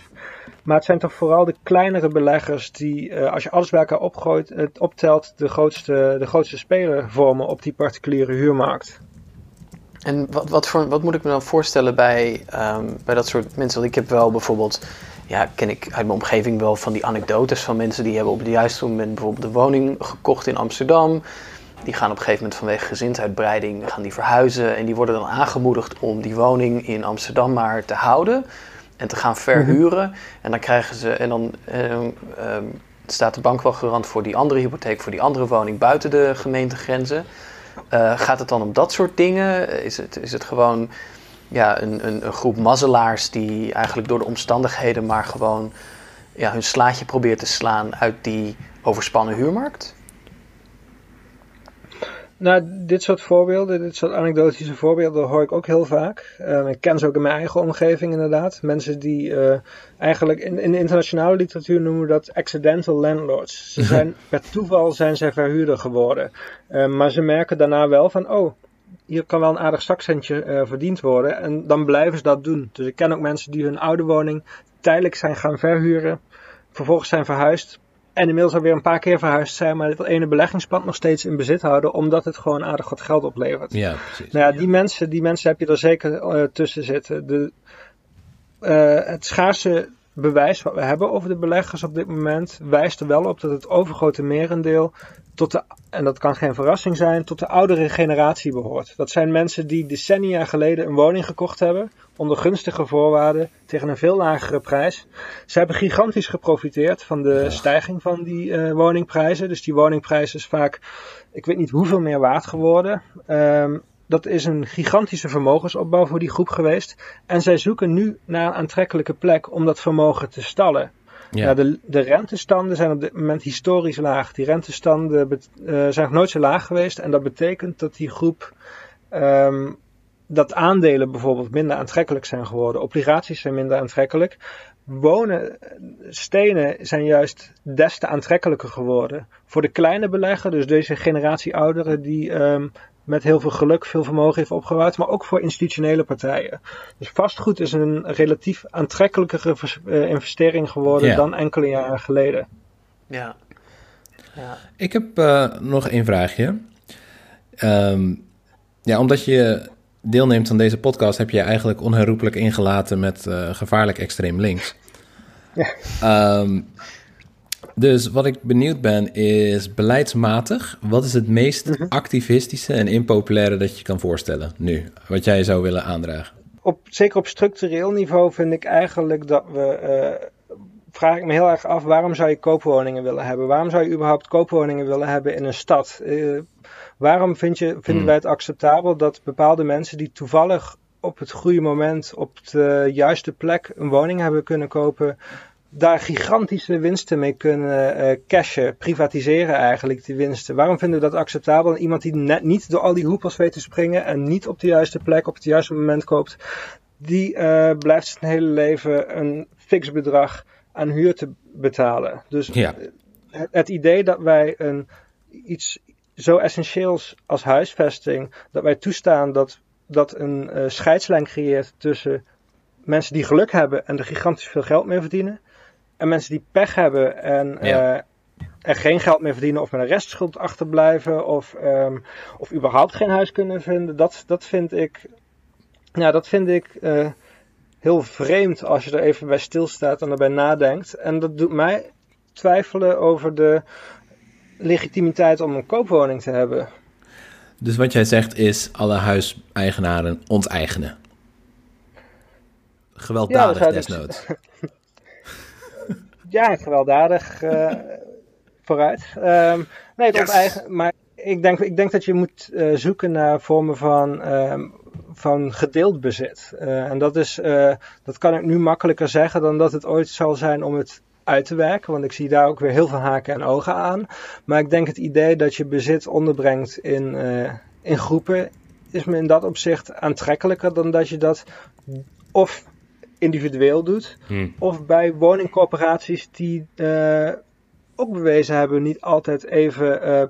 Maar het zijn toch vooral de kleinere beleggers die, eh, als je alles bij elkaar opgooit, het optelt, de grootste, de grootste speler vormen op die particuliere huurmarkt. En wat, wat, voor, wat moet ik me dan voorstellen bij, ehm, bij dat soort mensen? Want ik heb wel bijvoorbeeld, ja, ken ik uit mijn omgeving wel van die anekdotes van mensen die hebben op het juiste moment bijvoorbeeld de woning gekocht in Amsterdam. Die gaan op een gegeven moment vanwege gezinsuitbreiding gaan die verhuizen. En die worden dan aangemoedigd om die woning in Amsterdam maar te houden. En te gaan verhuren. En dan krijgen ze. En dan ehm, ehm, staat de bank wel garant voor die andere hypotheek, voor die andere woning buiten de gemeentegrenzen. Eh, gaat het dan om dat soort dingen? Is het, is het gewoon ja, een, een, een groep mazzelaars die eigenlijk door de omstandigheden maar gewoon ja, hun slaatje probeert te slaan uit die overspannen huurmarkt? Nou, dit soort voorbeelden, dit soort anekdotische voorbeelden hoor ik ook heel vaak. Eh, ik ken ze ook in mijn eigen omgeving inderdaad. Mensen die eh, eigenlijk in, in de internationale literatuur noemen we dat accidental landlords. Ze zijn, per toeval zijn zij verhuurder geworden. Eh, maar ze merken daarna wel van, oh, hier kan wel een aardig zakcentje eh, verdiend worden. En dan blijven ze dat doen. Dus ik ken ook mensen die hun oude woning tijdelijk zijn gaan verhuren. Vervolgens zijn verhuisd. En inmiddels alweer een paar keer verhuisd zijn, maar dat ene beleggingspand nog steeds in bezit houden, omdat het gewoon aardig wat geld oplevert. Ja, precies. Nou ja, die mensen, die mensen heb je er zeker eh, tussen zitten. De, eh, het schaarse bewijs wat we hebben over de beleggers op dit moment wijst er wel op dat het overgrote merendeel tot de, en dat kan geen verrassing zijn, tot de oudere generatie behoort. Dat zijn mensen die decennia geleden een woning gekocht hebben, onder gunstige voorwaarden, tegen een veel lagere prijs. Ze hebben gigantisch geprofiteerd van de stijging van die eh, woningprijzen. Dus die woningprijs is vaak, ik weet niet hoeveel meer waard geworden. Ehm, dat is een gigantische vermogensopbouw voor die groep geweest. En zij zoeken nu naar een aantrekkelijke plek om dat vermogen te stallen. Ja. Ja. de, de rentestanden zijn op dit moment historisch laag. Die rentestanden eh, zijn nog nooit zo laag geweest. En dat betekent dat die groep. ehm, dat aandelen bijvoorbeeld minder aantrekkelijk zijn geworden. Obligaties zijn minder aantrekkelijk. Wonen, stenen zijn juist des te aantrekkelijker geworden. Voor de kleine belegger, dus deze generatie ouderen die ehm, met heel veel geluk veel vermogen heeft opgebouwd, maar ook voor institutionele partijen. Dus vastgoed is een relatief aantrekkelijkere eh, investering geworden Ja. dan enkele jaren geleden. Ja. ja. Ik heb eh, nog één vraagje. Ehm, ja, omdat je deelneemt aan deze podcast, heb je je eigenlijk onherroepelijk ingelaten met eh, gevaarlijk extreem links. Ja. Ehm, dus wat ik benieuwd ben is beleidsmatig. Wat is het meest activistische en impopulaire dat je kan voorstellen nu? Wat jij zou willen aandragen? Op, zeker op structureel niveau vind ik eigenlijk dat we. eh, vraag ik me heel erg af, waarom zou je koopwoningen willen hebben? Waarom zou je überhaupt koopwoningen willen hebben in een stad? Eh, waarom vind je, vinden Hmm. wij het acceptabel dat bepaalde mensen die toevallig op het goede moment op de juiste plek een woning hebben kunnen kopen, daar gigantische winsten mee kunnen eh, cashen, privatiseren eigenlijk die winsten. Waarom vinden we dat acceptabel? En iemand die net niet door al die hoepels weet te springen en niet op de juiste plek op het juiste moment koopt, die eh, blijft zijn hele leven een fix bedrag aan huur te betalen. Dus Ja. het, het idee dat wij een, iets zo essentieels als huisvesting, dat wij toestaan dat, dat een eh, scheidslijn creëert tussen mensen die geluk hebben en er gigantisch veel geld mee verdienen, en mensen die pech hebben en Ja. eh, er geen geld meer verdienen of met een restschuld achterblijven of, ehm, of überhaupt geen huis kunnen vinden. Dat, dat vind ik, ja, dat vind ik eh, heel vreemd als je er even bij stilstaat en erbij nadenkt. En dat doet mij twijfelen over de legitimiteit om een koopwoning te hebben. Dus wat jij zegt is alle huiseigenaren onteigenen. Gewelddadig Ja, desnoods. Ja, gewelddadig eh, vooruit. Ehm, nee, het Yes. onteigen, maar ik denk, ik denk dat je moet eh, zoeken naar vormen van, ehm, van gedeeld bezit. Eh, en dat, is, dat kan ik nu makkelijker zeggen dan dat het ooit zal zijn om het uit te werken. Want ik zie daar ook weer heel veel haken en ogen aan. Maar ik denk het idee dat je bezit onderbrengt in, in groepen is me in dat opzicht aantrekkelijker dan dat je dat of individueel doet Hm. of bij woningcorporaties die eh, ook bewezen hebben niet altijd even eh,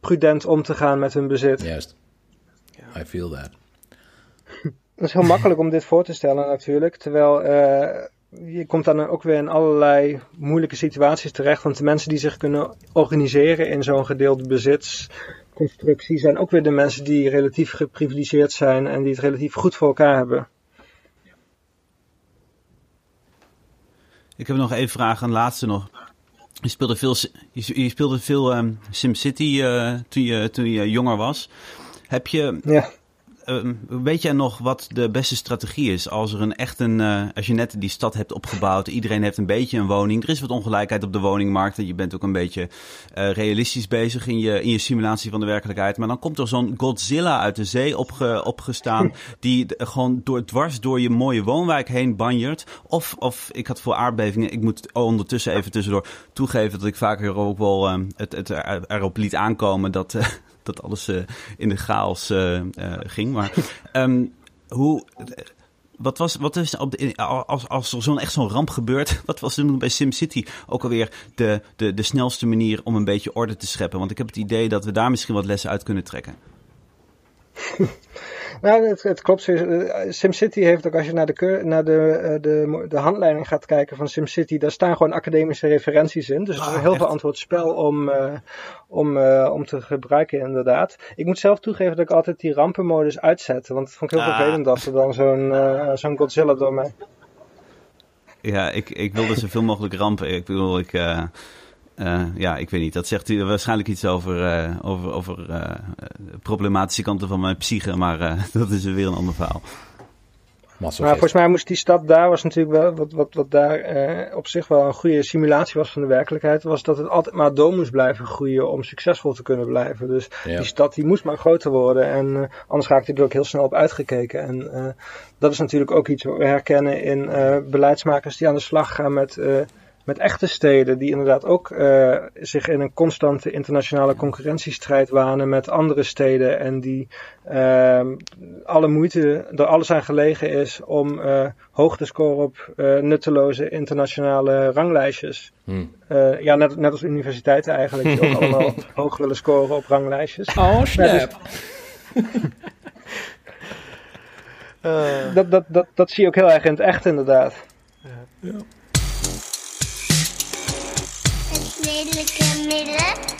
prudent om te gaan met hun bezit. Juist. I feel that. Het is heel makkelijk om dit voor te stellen natuurlijk, terwijl eh, je komt dan ook weer in allerlei moeilijke situaties terecht, want de mensen die zich kunnen organiseren in zo'n gedeelde bezitsconstructie zijn ook weer de mensen die relatief geprivilegeerd zijn en die het relatief goed voor elkaar hebben. Ik heb nog één vraag, een laatste nog. Je speelde veel, je, speelde veel ehm, SimCity eh, toen, je, toen je jonger was. Heb je, Ja. Ehm, weet jij nog wat de beste strategie is als er een echt een, eh, als je net die stad hebt opgebouwd, iedereen heeft een beetje een woning, er is wat ongelijkheid op de woningmarkt en je bent ook een beetje eh, realistisch bezig in je, in je simulatie van de werkelijkheid, maar dan komt er zo'n Godzilla uit de zee opge, opgestaan die gewoon door, dwars door je mooie woonwijk heen banjert. Of, of ik had voor aardbevingen, ik moet ondertussen even tussendoor toegeven dat ik vaker ook wel het, het er- erop liet aankomen dat, eh, dat alles eh, in de chaos eh, eh, ging. Maar ehm, hoe, wat, was, wat is op de, als, als er zo'n echt zo'n ramp gebeurt, wat was toen bij SimCity ook alweer de, de, de snelste manier om een beetje orde te scheppen? Want ik heb het idee dat we daar misschien wat lessen uit kunnen trekken. Nou, het, het klopt. Eh, SimCity heeft ook, als je naar, de, naar de, eh, de, de handleiding gaat kijken van SimCity, daar staan gewoon academische referenties in. Dus er is Ah, een heel echt? verantwoord spel om, eh, om, om te gebruiken, inderdaad. Ik moet zelf toegeven dat ik altijd die rampenmodus uitzet, want het vond ik heel Ah. vervelend dat er dan zo'n zo'n Godzilla door mij. Ja, ik, ik wilde zoveel mogelijk rampen. Ik bedoel, ik, eh, ja, ik weet niet. Dat zegt u waarschijnlijk iets over, eh, over, over eh, de problematische kanten van mijn psyche, maar eh, dat is weer een ander verhaal. Maar volgens mij moest die stad daar, was natuurlijk wel, wat, wat, wat daar eh, op zich wel een goede simulatie was van de werkelijkheid, was dat het altijd maar door moest blijven groeien om succesvol te kunnen blijven. Dus Ja. die stad die moest maar groter worden en eh, anders raakte er ook heel snel op uitgekeken. En eh, dat is natuurlijk ook iets wat we herkennen in eh, beleidsmakers die aan de slag gaan met, eh, met echte steden, die inderdaad ook eh, zich in een constante internationale concurrentiestrijd wanen met andere steden en die ehm, alle moeite, er alles aan gelegen is om eh, hoog te scoren op eh, nutteloze internationale ranglijstjes. Hm. Eh, ja, net, net als universiteiten eigenlijk, die ook allemaal hoog willen scoren op ranglijstjes. Oh, snap. Dat, dat, dat, dat zie je ook heel erg in het echt inderdaad. Het redelijke midden.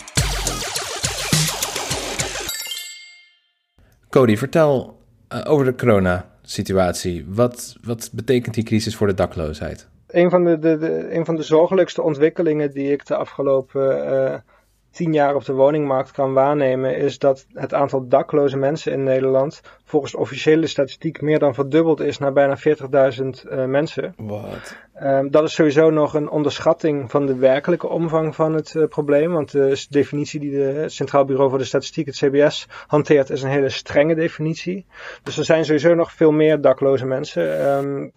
Cody, vertel eh, over de coronasituatie. Wat, wat betekent die crisis voor de dakloosheid? Een van de, de, de, een van de zorgelijkste ontwikkelingen die ik de afgelopen eh, tien jaar op de woningmarkt kan waarnemen, is dat het aantal dakloze mensen in Nederland volgens de officiële statistiek meer dan verdubbeld is naar bijna 40.000 eh, mensen. Wat? Ehm, dat is sowieso nog een onderschatting van de werkelijke omvang van het eh, probleem. Want de s- definitie die het Centraal Bureau voor de Statistiek, het CBS, hanteert, is een hele strenge definitie. Dus er zijn sowieso nog veel meer dakloze mensen. Ehm,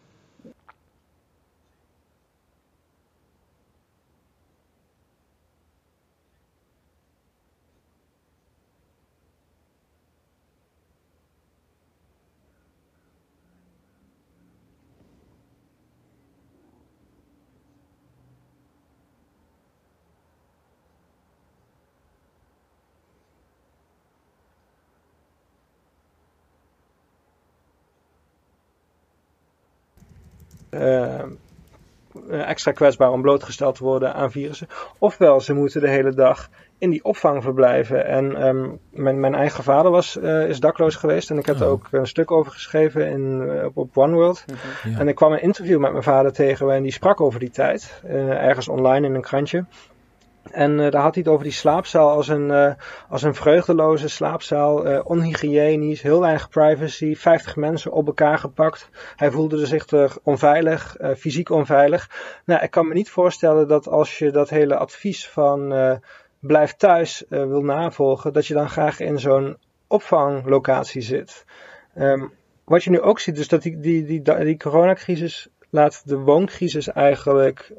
extra kwetsbaar om blootgesteld te worden aan virussen. Ofwel, ze moeten de hele dag in die opvang verblijven. En ehm, mijn, mijn eigen vader was, eh, is dakloos geweest en ik heb er Oh. ook een stuk over geschreven in, eh, op, op One World. Ja. En ik kwam een interview met mijn vader tegen waarin die sprak over die tijd, eh, ergens online in een krantje. En eh, daar had hij het over die slaapzaal als een, eh, als een vreugdeloze slaapzaal, eh, onhygiënisch, heel weinig privacy, 50 mensen op elkaar gepakt. Hij voelde zich er onveilig, fysiek onveilig. Nou, ik kan me niet voorstellen dat als je dat hele advies van blijf thuis wil navolgen, dat je dan graag in zo'n opvanglocatie zit. Ehm, wat je nu ook ziet, is dat die, die, die, die coronacrisis laat de wooncrisis eigenlijk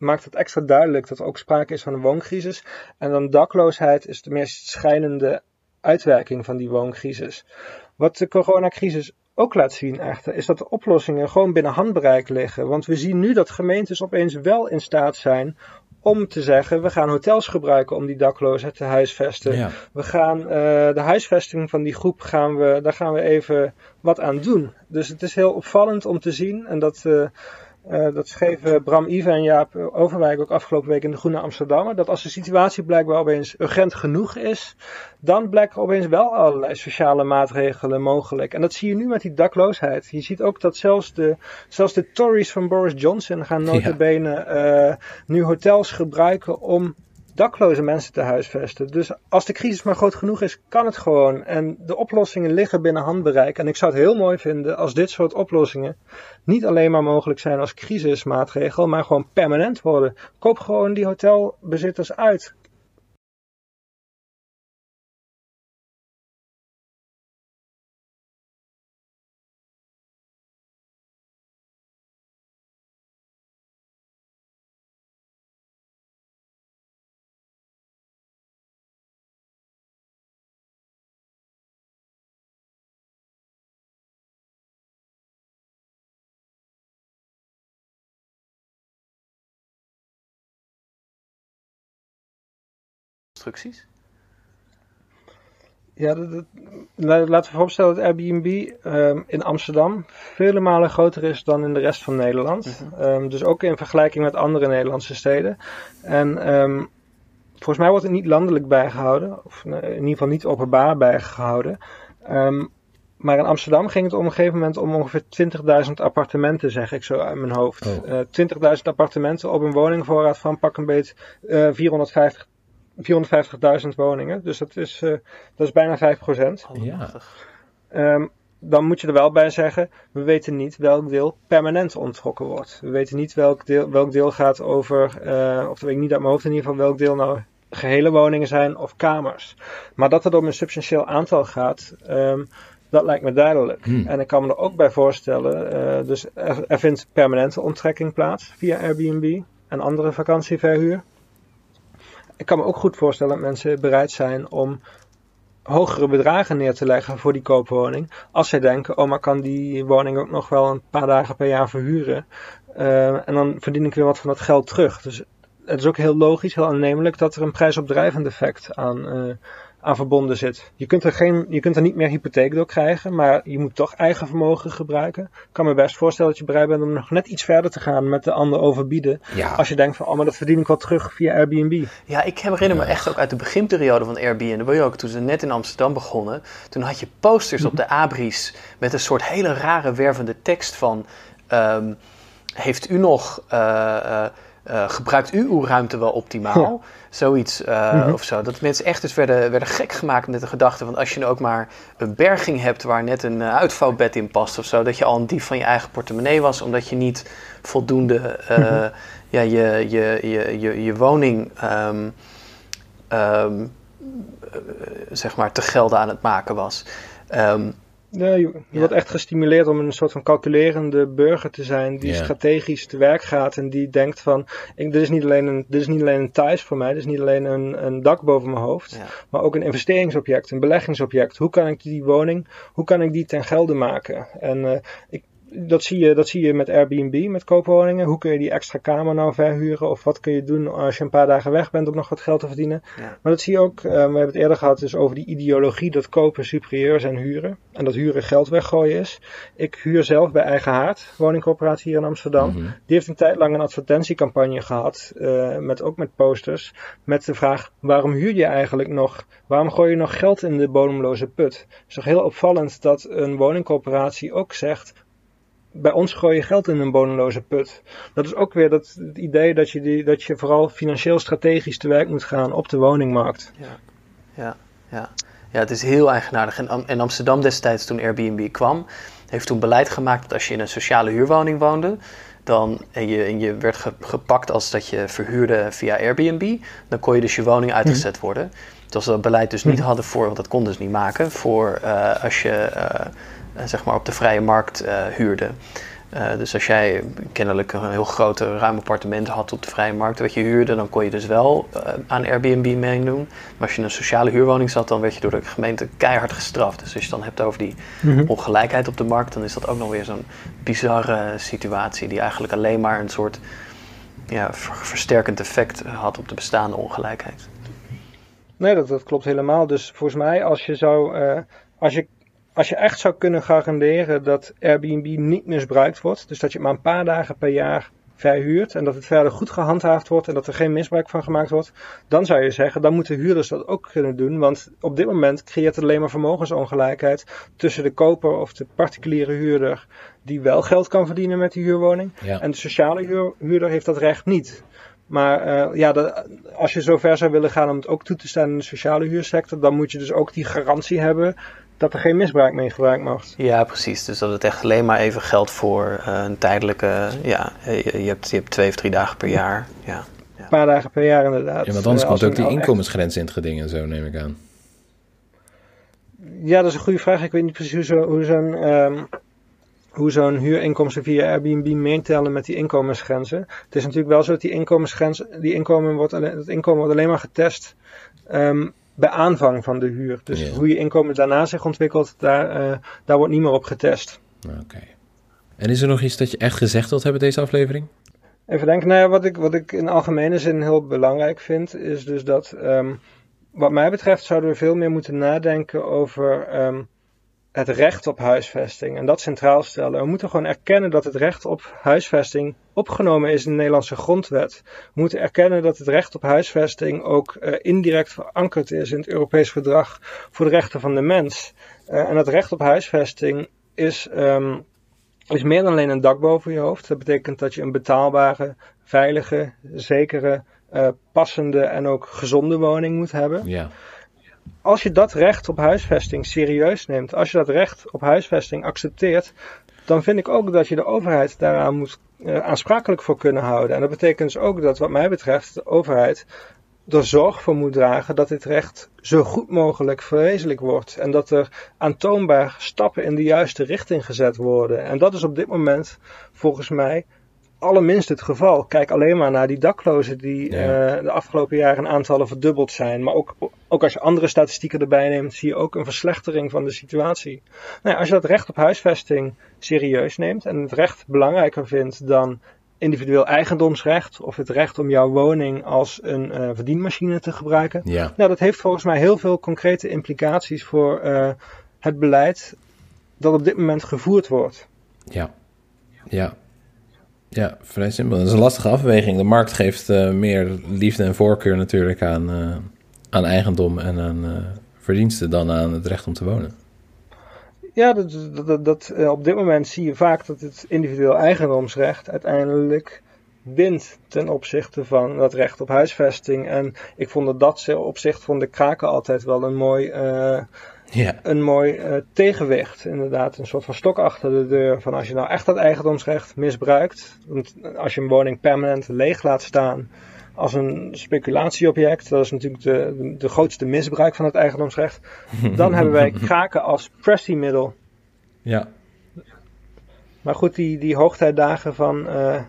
maakt het extra duidelijk dat er ook sprake is van een wooncrisis. En dan dakloosheid is de meest schijnende uitwerking van die wooncrisis. Wat de coronacrisis ook laat zien echter, is dat de oplossingen gewoon binnen handbereik liggen. Want we zien nu dat gemeentes opeens wel in staat zijn om te zeggen, we gaan hotels gebruiken om die daklozen te huisvesten. Ja. We gaan eh, de huisvesting van die groep gaan we, daar gaan we even wat aan doen. Dus het is heel opvallend om te zien. En dat, eh, eh, dat schreven Bram Ive en Jaap Overwijk ook afgelopen week in de Groene Amsterdammer. Dat als de situatie blijkbaar opeens urgent genoeg is, dan blijken opeens wel allerlei sociale maatregelen mogelijk. En dat zie je nu met die dakloosheid. Je ziet ook dat zelfs de, zelfs de Tories van Boris Johnson gaan Ja. notabene eh, nu hotels gebruiken om dakloze mensen te huisvesten. Dus als de crisis maar groot genoeg is, kan het gewoon. En de oplossingen liggen binnen handbereik. En ik zou het heel mooi vinden als dit soort oplossingen niet alleen maar mogelijk zijn als crisismaatregel, maar gewoon permanent worden. Koop gewoon die hotelbezitters uit. Ja, dat, dat- la- laten we vooropstellen dat Airbnb ehm, in Amsterdam vele malen groter is dan in de rest van Nederland. Ehm, dus ook in vergelijking met andere Nederlandse steden. En ehm, volgens mij wordt het niet landelijk bijgehouden, of eh, in ieder geval niet openbaar bijgehouden. Maar in Amsterdam ging het op een gegeven moment om ongeveer 20.000 appartementen, zeg ik zo uit mijn hoofd. Oh. Eh, 20.000 appartementen op een woningvoorraad van pak een beet eh 450 450.000 woningen. Dus dat is, eh, dat is bijna 5%. Allemachtig. Ehm, dan moet je er wel bij zeggen, we weten niet welk deel permanent onttrokken wordt. We weten niet welk deel, welk deel gaat over, eh, of dat weet ik niet uit mijn hoofd in ieder geval, welk deel nou gehele woningen zijn of kamers. Maar dat het om een substantieel aantal gaat, ehm, dat lijkt me duidelijk. Hmm. En ik kan me er ook bij voorstellen, eh, dus er, er vindt permanente onttrekking plaats via Airbnb en andere vakantieverhuur. Ik kan me ook goed voorstellen dat mensen bereid zijn om hogere bedragen neer te leggen voor die koopwoning. Als zij denken, oh maar kan die woning ook nog wel een paar dagen per jaar verhuren. Eh, en dan verdien ik weer wat van dat geld terug. Dus het is ook heel logisch, heel aannemelijk dat er een prijsopdrijvend effect aan, eh, aan verbonden zit. Je kunt, er geen, je kunt er niet meer hypotheek door krijgen, maar je moet toch eigen vermogen gebruiken. Ik kan me best voorstellen dat je bereid bent om nog net iets verder te gaan met de ander overbieden. Ja. Als je denkt van, oh maar dat verdien ik wel terug via Airbnb. Ja, ik herinner me echt ook uit de beginperiode van Airbnb. ook, toen ze net in Amsterdam begonnen. Toen had je posters op de abris met een soort hele rare wervende tekst van... ehm, heeft u nog... eh, eh, eh, gebruikt u uw ruimte wel optimaal? Zoiets eh, of zo. Dat mensen echt dus werden, werden gek gemaakt met de gedachte van... als je nou ook maar een berging hebt waar net een eh, uitvouwbed in past of zo... dat je al een dief van je eigen portemonnee was... omdat je niet voldoende eh, ja, je, je, je, je, je woning... ehm, ehm, eh, zeg maar te gelden aan het maken was. Ehm, Ja, je, je Ja. wordt echt gestimuleerd om een soort van calculerende burger te zijn die Ja. strategisch te werk gaat en die denkt van, ik, dit, is niet alleen een, dit is niet alleen een thuis voor mij, dit is niet alleen een, een dak boven mijn hoofd, Ja. maar ook een investeringsobject, een beleggingsobject. Hoe kan ik die woning, hoe kan ik die ten gelde maken? En eh, ik, dat, zie je, dat zie je met Airbnb, met koopwoningen. Hoe kun je die extra kamer nou verhuren? Of wat kun je doen als je een paar dagen weg bent om nog wat geld te verdienen? Ja. Maar dat zie je ook, eh, we hebben het eerder gehad dus over die ideologie dat kopen superieur is aan huren. En dat huren geld weggooien is. Ik huur zelf bij Eigen Haard, woningcorporatie hier in Amsterdam. Die heeft een tijd lang een advertentiecampagne gehad, eh, met, ook met posters, met de vraag waarom huur je eigenlijk nog? Waarom gooi je nog geld in de bodemloze put? Het is toch heel opvallend dat een woningcorporatie ook zegt, bij ons gooi je geld in een bodemloze put. Dat is ook weer dat, het idee dat je, die, dat je vooral financieel strategisch te werk moet gaan op de woningmarkt. Ja, ja, ja. ja het is heel eigenaardig. En Amsterdam destijds, toen Airbnb kwam, heeft toen beleid gemaakt dat als je in een sociale huurwoning woonde, dan, en, je, en je werd ge- gepakt als dat je verhuurde via Airbnb, dan kon je dus je woning uitgezet worden. Terwijl ze dat beleid dus niet hadden voor, want dat kon dus niet maken, voor eh, als je eh, zeg maar op de vrije markt eh, huurde. Eh, dus als jij kennelijk een heel groot eh, ruim appartement had op de vrije markt wat je huurde, dan kon je dus wel eh, aan Airbnb meedoen. Maar als je in een sociale huurwoning zat, dan werd je door de gemeente keihard gestraft. Dus als je het dan hebt over die ongelijkheid op de markt, dan is dat ook nog weer zo'n bizarre situatie die eigenlijk alleen maar een soort ja, ver- versterkend effect had op de bestaande ongelijkheid. Nee, dat, dat klopt helemaal. Dus volgens mij, als je zou, eh, als je, als je echt zou kunnen garanderen dat Airbnb niet misbruikt wordt, dus dat je het maar een paar dagen per jaar verhuurt en dat het verder goed gehandhaafd wordt en dat er geen misbruik van gemaakt wordt, dan zou je zeggen, dan moeten huurders dat ook kunnen doen, want op dit moment creëert het alleen maar vermogensongelijkheid tussen de koper of de particuliere huurder die wel geld kan verdienen met die huurwoning Ja. en de sociale huur- huurder heeft dat recht niet. Maar eh, ja, dat, als je zover zou willen gaan om het ook toe te staan in de sociale huursector, dan moet je dus ook die garantie hebben dat er geen misbruik mee gebruikt mag. Ja, precies. Dus dat het echt alleen maar even geldt voor eh, een tijdelijke. Ja, je, je hebt, je hebt twee of drie dagen per jaar. Ja. Een paar dagen per jaar inderdaad. Ja, want anders Eh, komt ook die echt- inkomensgrens in het geding en zo, neem ik aan. Ja, dat is een goede vraag. Ik weet niet precies hoe, zo- hoe zo'n ehm, hoe zo'n huurinkomsten via Airbnb meetellen met die inkomensgrenzen. Het is natuurlijk wel zo dat die inkomensgrens, die inkomen wordt, alleen- het inkomen wordt alleen maar getest ehm, bij aanvang van de huur. Dus Ja. hoe je inkomen daarna zich ontwikkelt, daar, eh, daar wordt niet meer op getest. Oké. En is er nog iets dat je echt gezegd wilt hebben deze aflevering? Even denken, nou ja, wat ik, wat ik in algemene zin heel belangrijk vind, is dus dat, ehm, wat mij betreft, zouden we veel meer moeten nadenken over ehm, het recht op huisvesting en dat centraal stellen. We moeten gewoon erkennen dat het recht op huisvesting opgenomen is in de Nederlandse grondwet. We moeten erkennen dat het recht op huisvesting ook eh, indirect verankerd is in het Europees Verdrag voor de rechten van de mens. Eh, en dat recht op huisvesting is. ehm, is meer dan alleen een dak boven je hoofd. Dat betekent dat je een betaalbare, veilige, zekere, eh, passende en ook gezonde woning moet hebben. Ja. Als je dat recht op huisvesting serieus neemt, als je dat recht op huisvesting accepteert, dan vind ik ook dat je de overheid daaraan moet eh, aansprakelijk voor kunnen houden. En dat betekent dus ook dat, wat mij betreft, de overheid er zorg voor moet dragen dat dit recht zo goed mogelijk verwezenlijk wordt. En dat er aantoonbaar stappen in de juiste richting gezet worden. En dat is op dit moment volgens mij allerminst het geval. Kijk alleen maar naar die daklozen die Ja. eh, de afgelopen jaren in aantallen verdubbeld zijn. Maar ook, ook als je andere statistieken erbij neemt, zie je ook een verslechtering van de situatie. Nou ja, als je dat recht op huisvesting serieus neemt en het recht belangrijker vindt dan individueel eigendomsrecht of het recht om jouw woning als een eh, verdienmachine te gebruiken. Ja. Nou, dat heeft volgens mij heel veel concrete implicaties voor eh, het beleid dat op dit moment gevoerd wordt. Ja. Ja. Ja, vrij simpel. Dat is een lastige afweging. De markt geeft eh, meer liefde en voorkeur natuurlijk aan, eh, aan eigendom en aan eh, verdiensten dan aan het recht om te wonen. Ja, dat, dat, dat, op dit moment zie je vaak dat het individueel eigendomsrecht uiteindelijk wint ten opzichte van dat recht op huisvesting. En ik vond dat dat opzicht van de kraken altijd wel een mooi, Ja. een mooi eh, tegenwicht. Inderdaad, een soort van stok achter de deur. Van als je nou echt dat eigendomsrecht misbruikt, want als je een woning permanent leeg laat staan als een speculatieobject, dat is natuurlijk de, de, de grootste misbruik van het eigendomsrecht, dan hebben wij kraken als pressiemiddel. Ja. Maar goed, die, die hoogtijdagen van, eh,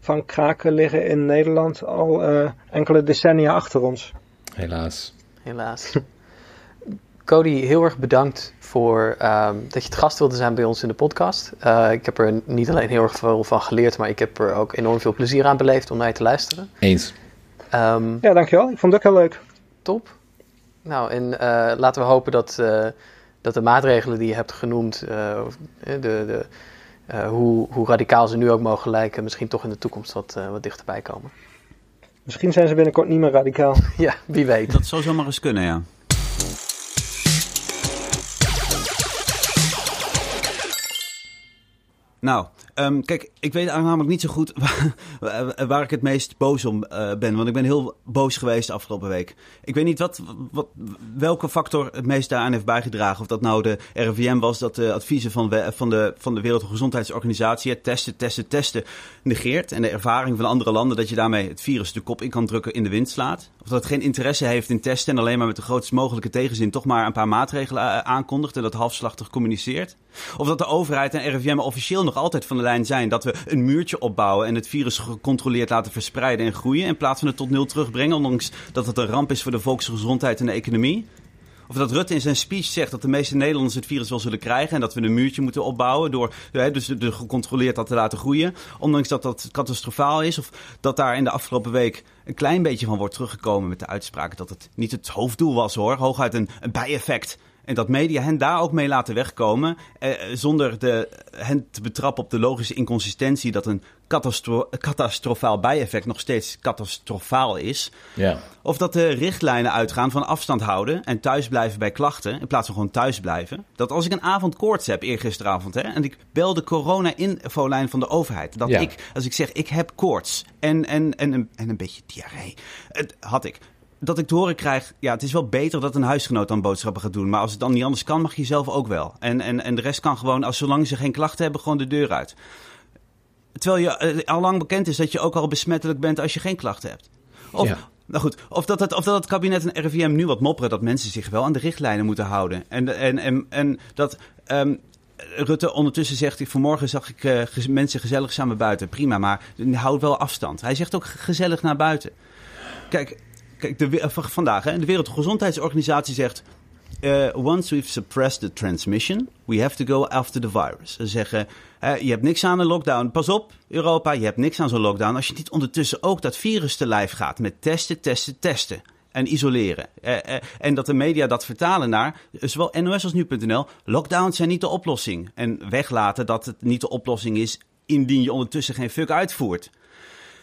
van kraken liggen in Nederland al eh, enkele decennia achter ons. Helaas. Helaas. Cody, heel erg bedankt voor ehm, dat je het gast wilde zijn bij ons in de podcast. Uh, ik heb er niet alleen heel erg veel van geleerd, maar ik heb er ook enorm veel plezier aan beleefd om naar je te luisteren. Eens. Um, ja, dankjewel. Ik vond het ook heel leuk. Top. Nou, en uh, laten we hopen dat, uh, dat de maatregelen die je hebt genoemd, de, de, hoe, hoe radicaal ze nu ook mogen lijken, misschien toch in de toekomst wat, wat dichterbij komen. Misschien zijn ze binnenkort niet meer radicaal. ja, wie weet. Dat zou zomaar eens kunnen, ja. Nou, um, kijk, ik weet namelijk niet zo goed waar, waar ik het meest boos om uh, ben. Want ik ben heel boos geweest de afgelopen week. Ik weet niet wat, wat, welke factor het meest daaraan heeft bijgedragen. Of dat nou de RIVM was dat de adviezen van, van, de, van de Wereldgezondheidsorganisatie, het testen, testen, testen, negeert. En de ervaring van andere landen dat je daarmee het virus de kop in kan drukken in de wind slaat. Of dat het geen interesse heeft in testen en alleen maar met de grootst mogelijke tegenzin toch maar een paar maatregelen uh, aankondigt en dat halfslachtig communiceert. Of dat de overheid en RIVM officieel nog altijd van de lijn zijn dat we een muurtje opbouwen en het virus gecontroleerd laten verspreiden en groeien in plaats van het tot nul terugbrengen, ondanks dat het een ramp is voor de volksgezondheid en de economie. Of dat Rutte in zijn speech zegt dat de meeste Nederlanders het virus wel zullen krijgen. En dat we een muurtje moeten opbouwen door dus gecontroleerd dat te laten groeien. Ondanks dat dat catastrofaal is. Of dat daar in de afgelopen week een klein beetje van wordt teruggekomen met de uitspraak dat het niet het hoofddoel was hoor. Hooguit een, een bijeffect en dat media hen daar ook mee laten wegkomen. Eh, zonder de, hen te betrappen op de logische inconsistentie dat een catastro catastrofaal bijeffect nog steeds catastrofaal is. Ja. Of dat de richtlijnen uitgaan van afstand houden en thuisblijven bij klachten in plaats van gewoon thuisblijven. Dat als ik een avond koorts heb, eergisteravond, hè, en ik bel de corona-infolijn van de overheid. Dat Ja. ik, als ik zeg ik heb koorts en, en, en, en, en een beetje diarree, het had ik dat ik te horen krijg, ja, het is wel beter dat een huisgenoot dan boodschappen gaat doen. Maar als het dan niet anders kan, mag je zelf ook wel. En, en, en de rest kan gewoon, als zolang ze geen klachten hebben, gewoon de deur uit. Terwijl je eh, al lang bekend is dat je ook al besmettelijk bent als je geen klachten hebt. Of, Ja. nou goed, of dat, het, of dat het kabinet en RIVM nu wat mopperen dat mensen zich wel aan de richtlijnen moeten houden. En, en, en, en dat ehm, Rutte ondertussen zegt, vanmorgen zag ik eh, mensen gezellig samen buiten. Prima, maar houd wel afstand. Hij zegt ook gezellig naar buiten. Kijk, kijk de, eh, vandaag, hè, de Wereldgezondheidsorganisatie zegt... eh, once we've suppressed the transmission, we have to go after the virus. Ze zeggen, je hebt niks aan een lockdown. Pas op, Europa, je hebt niks aan zo'n lockdown... als je niet ondertussen ook dat virus te lijf gaat... met testen, testen, testen en isoleren. Eh, en dat de media dat vertalen naar, zowel NOS als nu.nl... lockdowns zijn niet de oplossing. En weglaten dat het niet de oplossing is... indien je ondertussen geen fuck uitvoert.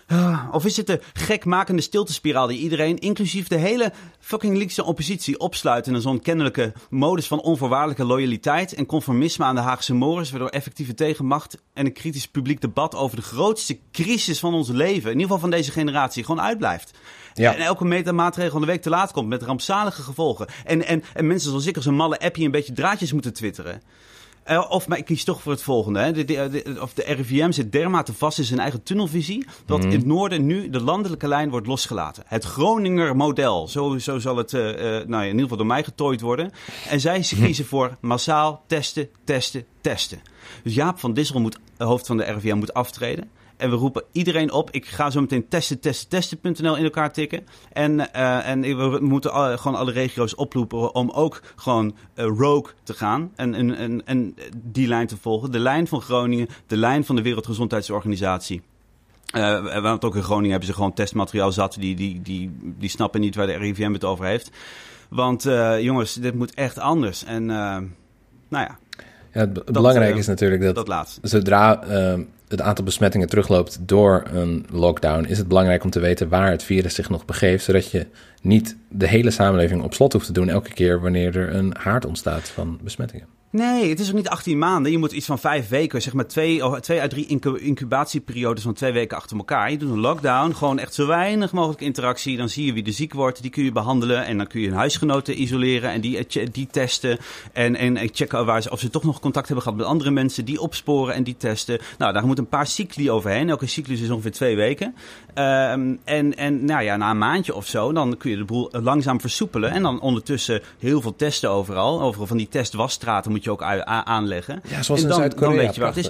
Ah, Of is het de gekmakende stiltespiraal die iedereen, inclusief de hele fucking linkse oppositie, opsluit in een zo'n kennelijke modus van onvoorwaardelijke loyaliteit en conformisme aan de Haagse mores, waardoor effectieve tegenmacht en een kritisch publiek debat over de grootste crisis van ons leven, in ieder geval van deze generatie, gewoon uitblijft. Ja. En elke meta- maatregel van de week te laat komt met rampzalige gevolgen. En, en, en mensen zoals ik als een malle appje een beetje draadjes moeten twitteren. Eh, of, maar ik kies toch voor het volgende. Hè. De, de, de- of de RIVM zit dermate vast in zijn eigen tunnelvisie... dat in het noorden nu de landelijke lijn wordt losgelaten. Het Groninger model. Zo, zo zal het eh, eh, nou ja, in ieder geval door mij getooid worden. En zij ze kiezen voor massaal testen, testen, testen. Dus Jaap van Dissel, moet, hoofd van de RIVM, moet aftreden. En we roepen iedereen op. Ik ga zo meteen testen, testen, testen.nl in elkaar tikken. En, eh, en we moeten al- gewoon alle regio's oproepen om ook gewoon eh, rogue te gaan. En, en, en, en die lijn te volgen. De lijn van Groningen, de lijn van de Wereldgezondheidsorganisatie. Eh, want ook in Groningen hebben ze gewoon testmateriaal zat. Die, die, die, die snappen niet waar de RIVM het over heeft. Want jongens, dit moet echt anders. En nou ja, Ja, het be- belangrijk is natuurlijk dat, dat zodra het aantal besmettingen terugloopt door een lockdown, is het belangrijk om te weten waar het virus zich nog begeeft, zodat je niet de hele samenleving op slot hoeft te doen elke keer wanneer er een haard ontstaat van besmettingen. Nee, het is ook niet 18 maanden. Je moet iets van vijf weken, zeg maar twee, of twee à drie incu- incubatieperiodes van twee weken achter elkaar. Je doet een lockdown, gewoon echt zo weinig mogelijk interactie. Dan zie je wie er ziek wordt, die kun je behandelen. En dan kun je hun huisgenoten isoleren en die, eh, die testen. En, en en checken waar ze, of ze toch nog contact hebben gehad met andere mensen. Die opsporen en die testen. Nou, daar moet een paar cycli overheen. Elke cyclus is ongeveer twee weken. Ehm, en en nou ja, na een maandje of zo, dan kun je de boel langzaam versoepelen. En dan ondertussen heel veel testen overal. Overal van die testwasstraten moet je ook aanleggen. Ja, zoals En in dan- Zuid-Korea. dan weet je waar het is.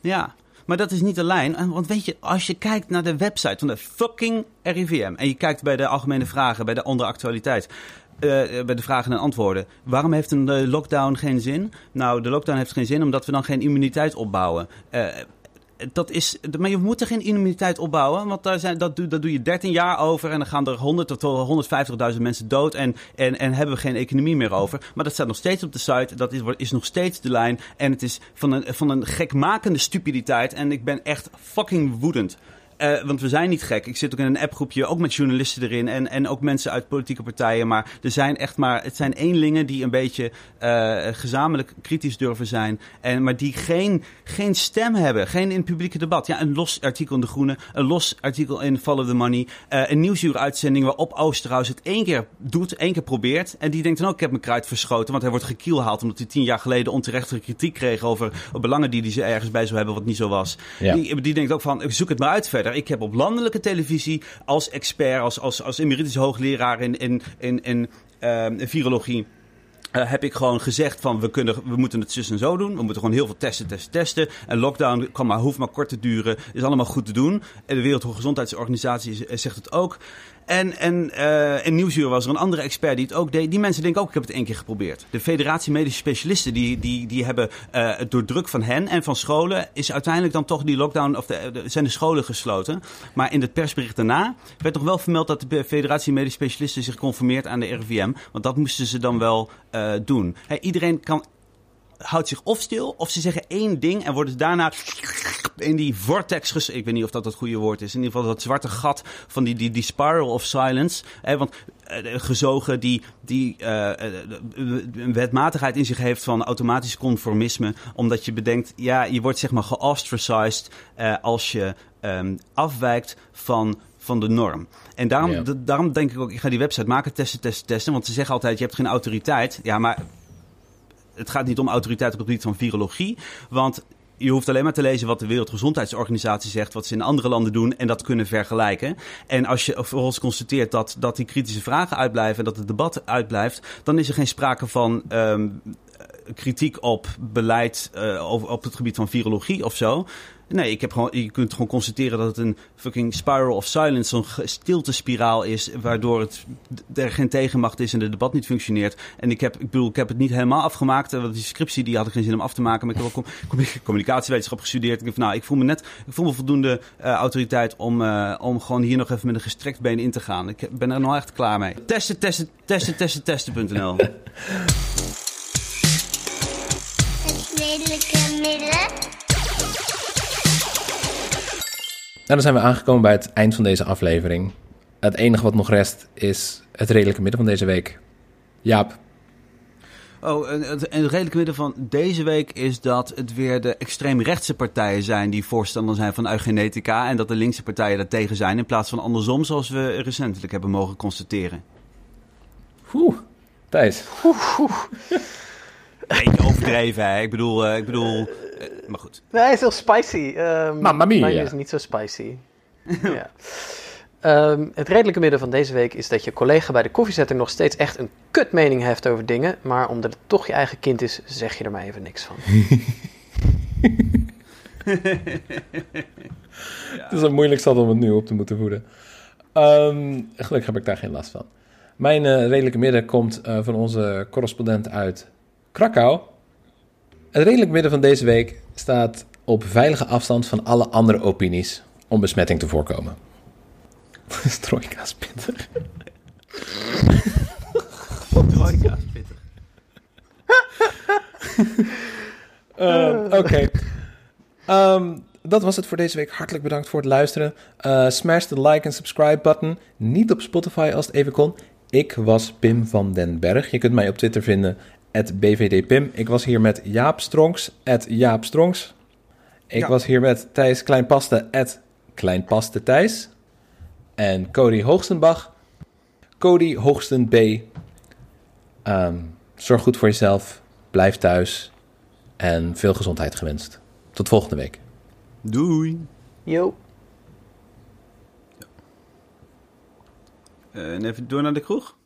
Ja, maar dat is niet de lijn. En Want weet je, als je kijkt naar de website van de fucking RIVM... en je kijkt bij de algemene vragen, bij de onderactualiteit... eh, bij de vragen en antwoorden. Waarom heeft een eh, lockdown geen zin? Nou, de lockdown heeft geen zin omdat we dan geen immuniteit opbouwen. Eh, dat is, maar je moet er geen immuniteit opbouwen, want daar zijn, dat, doe, dat doe je 13 jaar over en dan gaan er 100 tot 150.000 mensen dood en, en, en hebben we geen economie meer over. Maar dat staat nog steeds op de site, dat is, is nog steeds de lijn en het is van een, van een gekmakende stupiditeit en ik ben echt fucking woedend. Uh, want we zijn niet gek. Ik zit ook in een appgroepje, ook met journalisten erin en, en ook mensen uit politieke partijen. Maar er zijn echt maar, het zijn eenlingen die een beetje uh, gezamenlijk kritisch durven zijn. En, maar die geen, geen stem hebben, geen in het publieke debat. Ja, een los artikel in De Groene, een los artikel in Follow the Money. Uh, een nieuwsuuruitzending waarop Oosterhuis het één keer doet, één keer probeert. En die denkt dan ook, ik heb mijn kruid verschoten. Want hij wordt gekielhaald omdat hij tien jaar geleden onterechte kritiek kreeg over belangen die hij ze ergens bij zou hebben wat niet zo was. Ja. Die, die denkt ook van, zoek het maar uit verder. Ik heb op landelijke televisie als expert, als, als, als emeritus hoogleraar in, in, in, in uh, virologie. Uh, heb ik gewoon gezegd van we, kunnen, we moeten het zus en zo doen. We moeten gewoon heel veel testen, testen, testen. En lockdown kan maar, hoeft maar kort te duren. Is allemaal goed te doen. En de Wereldgezondheidsorganisatie zegt het ook. En, en uh, in Nieuwsuur was er een andere expert die het ook deed. Die mensen denken ook, ik heb het één keer geprobeerd. De Federatie Medische Specialisten, die, die, die hebben uh, door druk van hen en van scholen... is uiteindelijk dan toch die lockdown, of de, zijn de scholen gesloten. Maar in het persbericht daarna werd toch wel vermeld... dat de Federatie Medische Specialisten zich conformeert aan de RIVM. Want dat moesten ze dan wel uh, doen. Iedereen kan houdt zich of stil, of ze zeggen één ding en worden daarna in die vortex ges... Ik weet niet of dat het goede woord is. In ieder geval dat zwarte gat van die, die, die spiral of silence. Hè, want uh, gezogen die, die uh, een wetmatigheid in zich heeft van automatisch conformisme. Omdat je bedenkt, ja, je wordt zeg maar geostracized uh, als je um, afwijkt van van de norm. En daarom, yeah. daarom denk ik ook, ik ga die website maken, testen, testen, testen. Want ze zeggen altijd, je hebt geen autoriteit. Ja, maar het gaat niet om autoriteit op het gebied van virologie. Want je hoeft alleen maar te lezen wat de Wereldgezondheidsorganisatie zegt, wat ze in andere landen doen en dat kunnen vergelijken. En als je vervolgens constateert dat, dat die kritische vragen uitblijven en dat het debat uitblijft, dan is er geen sprake van um, kritiek op beleid uh, op, op het gebied van virologie of zo. Nee, ik heb gewoon, je kunt gewoon constateren dat het een fucking spiral of silence, zo'n stiltespiraal is, waardoor het, er geen tegenmacht is en het debat niet functioneert. En ik heb, ik bedoel, ik heb het niet helemaal afgemaakt, want die scriptie die had ik geen zin om af te maken, maar ik heb ook com communicatiewetenschap gestudeerd. Ik nou, ik voel me net, ik voel me voldoende uh, autoriteit om, uh, om gewoon hier nog even met een gestrekt been in te gaan. Ik ben er nog echt klaar mee. Testen, testen, testen, testen, testen.nl. Het redelijke midden. Dan zijn we aangekomen bij het eind van deze aflevering. Het enige wat nog rest is het redelijke midden van deze week. Jaap. Oh, het, het redelijke midden van deze week is dat het weer de extreemrechtse partijen zijn die voorstander zijn van eugenetica. En dat de linkse partijen daartegen zijn in plaats van andersom, zoals we recentelijk hebben mogen constateren. Oeh, Thijs. Oeh, oeh. Beetje overdreven, hè? Ik bedoel, uh, ik bedoel uh, maar goed. Nee, hij is heel spicy. Um, Mamma mia. Mijn is niet zo spicy. ja. Um, het redelijke midden van deze week is dat je collega bij de koffiezetter nog steeds echt een kutmening heeft over dingen, maar omdat het toch je eigen kind is, zeg je er maar even niks van. ja. Het is een moeilijk zat om het nu op te moeten voeden. Um, gelukkig heb ik daar geen last van. Mijn uh, redelijke midden komt uh, van onze correspondent uit Krakau. Het redelijk midden van deze week staat op veilige afstand van alle andere opinies om besmetting te voorkomen. Strooika is pittig. Strooika is pittig. uh, Oké. Okay. Um, dat was het voor deze week. Hartelijk bedankt voor het luisteren. Uh, smash de like en subscribe button. Niet op Spotify als het even kon. Ik was Pim van den Berg. Je kunt mij op Twitter vinden BVDPim. Ik was hier met Jaap Stronks, Jaap Stronks. Ik ja. was hier met Thijs Kleinpaste, Kleinpaste Thijs. En Cody Hoogstenbach, Cody Hoogsten B. Um, zorg goed voor jezelf, blijf thuis en veel gezondheid gewenst. Tot volgende week. Doei. Yo. Uh, en even door naar de kroeg.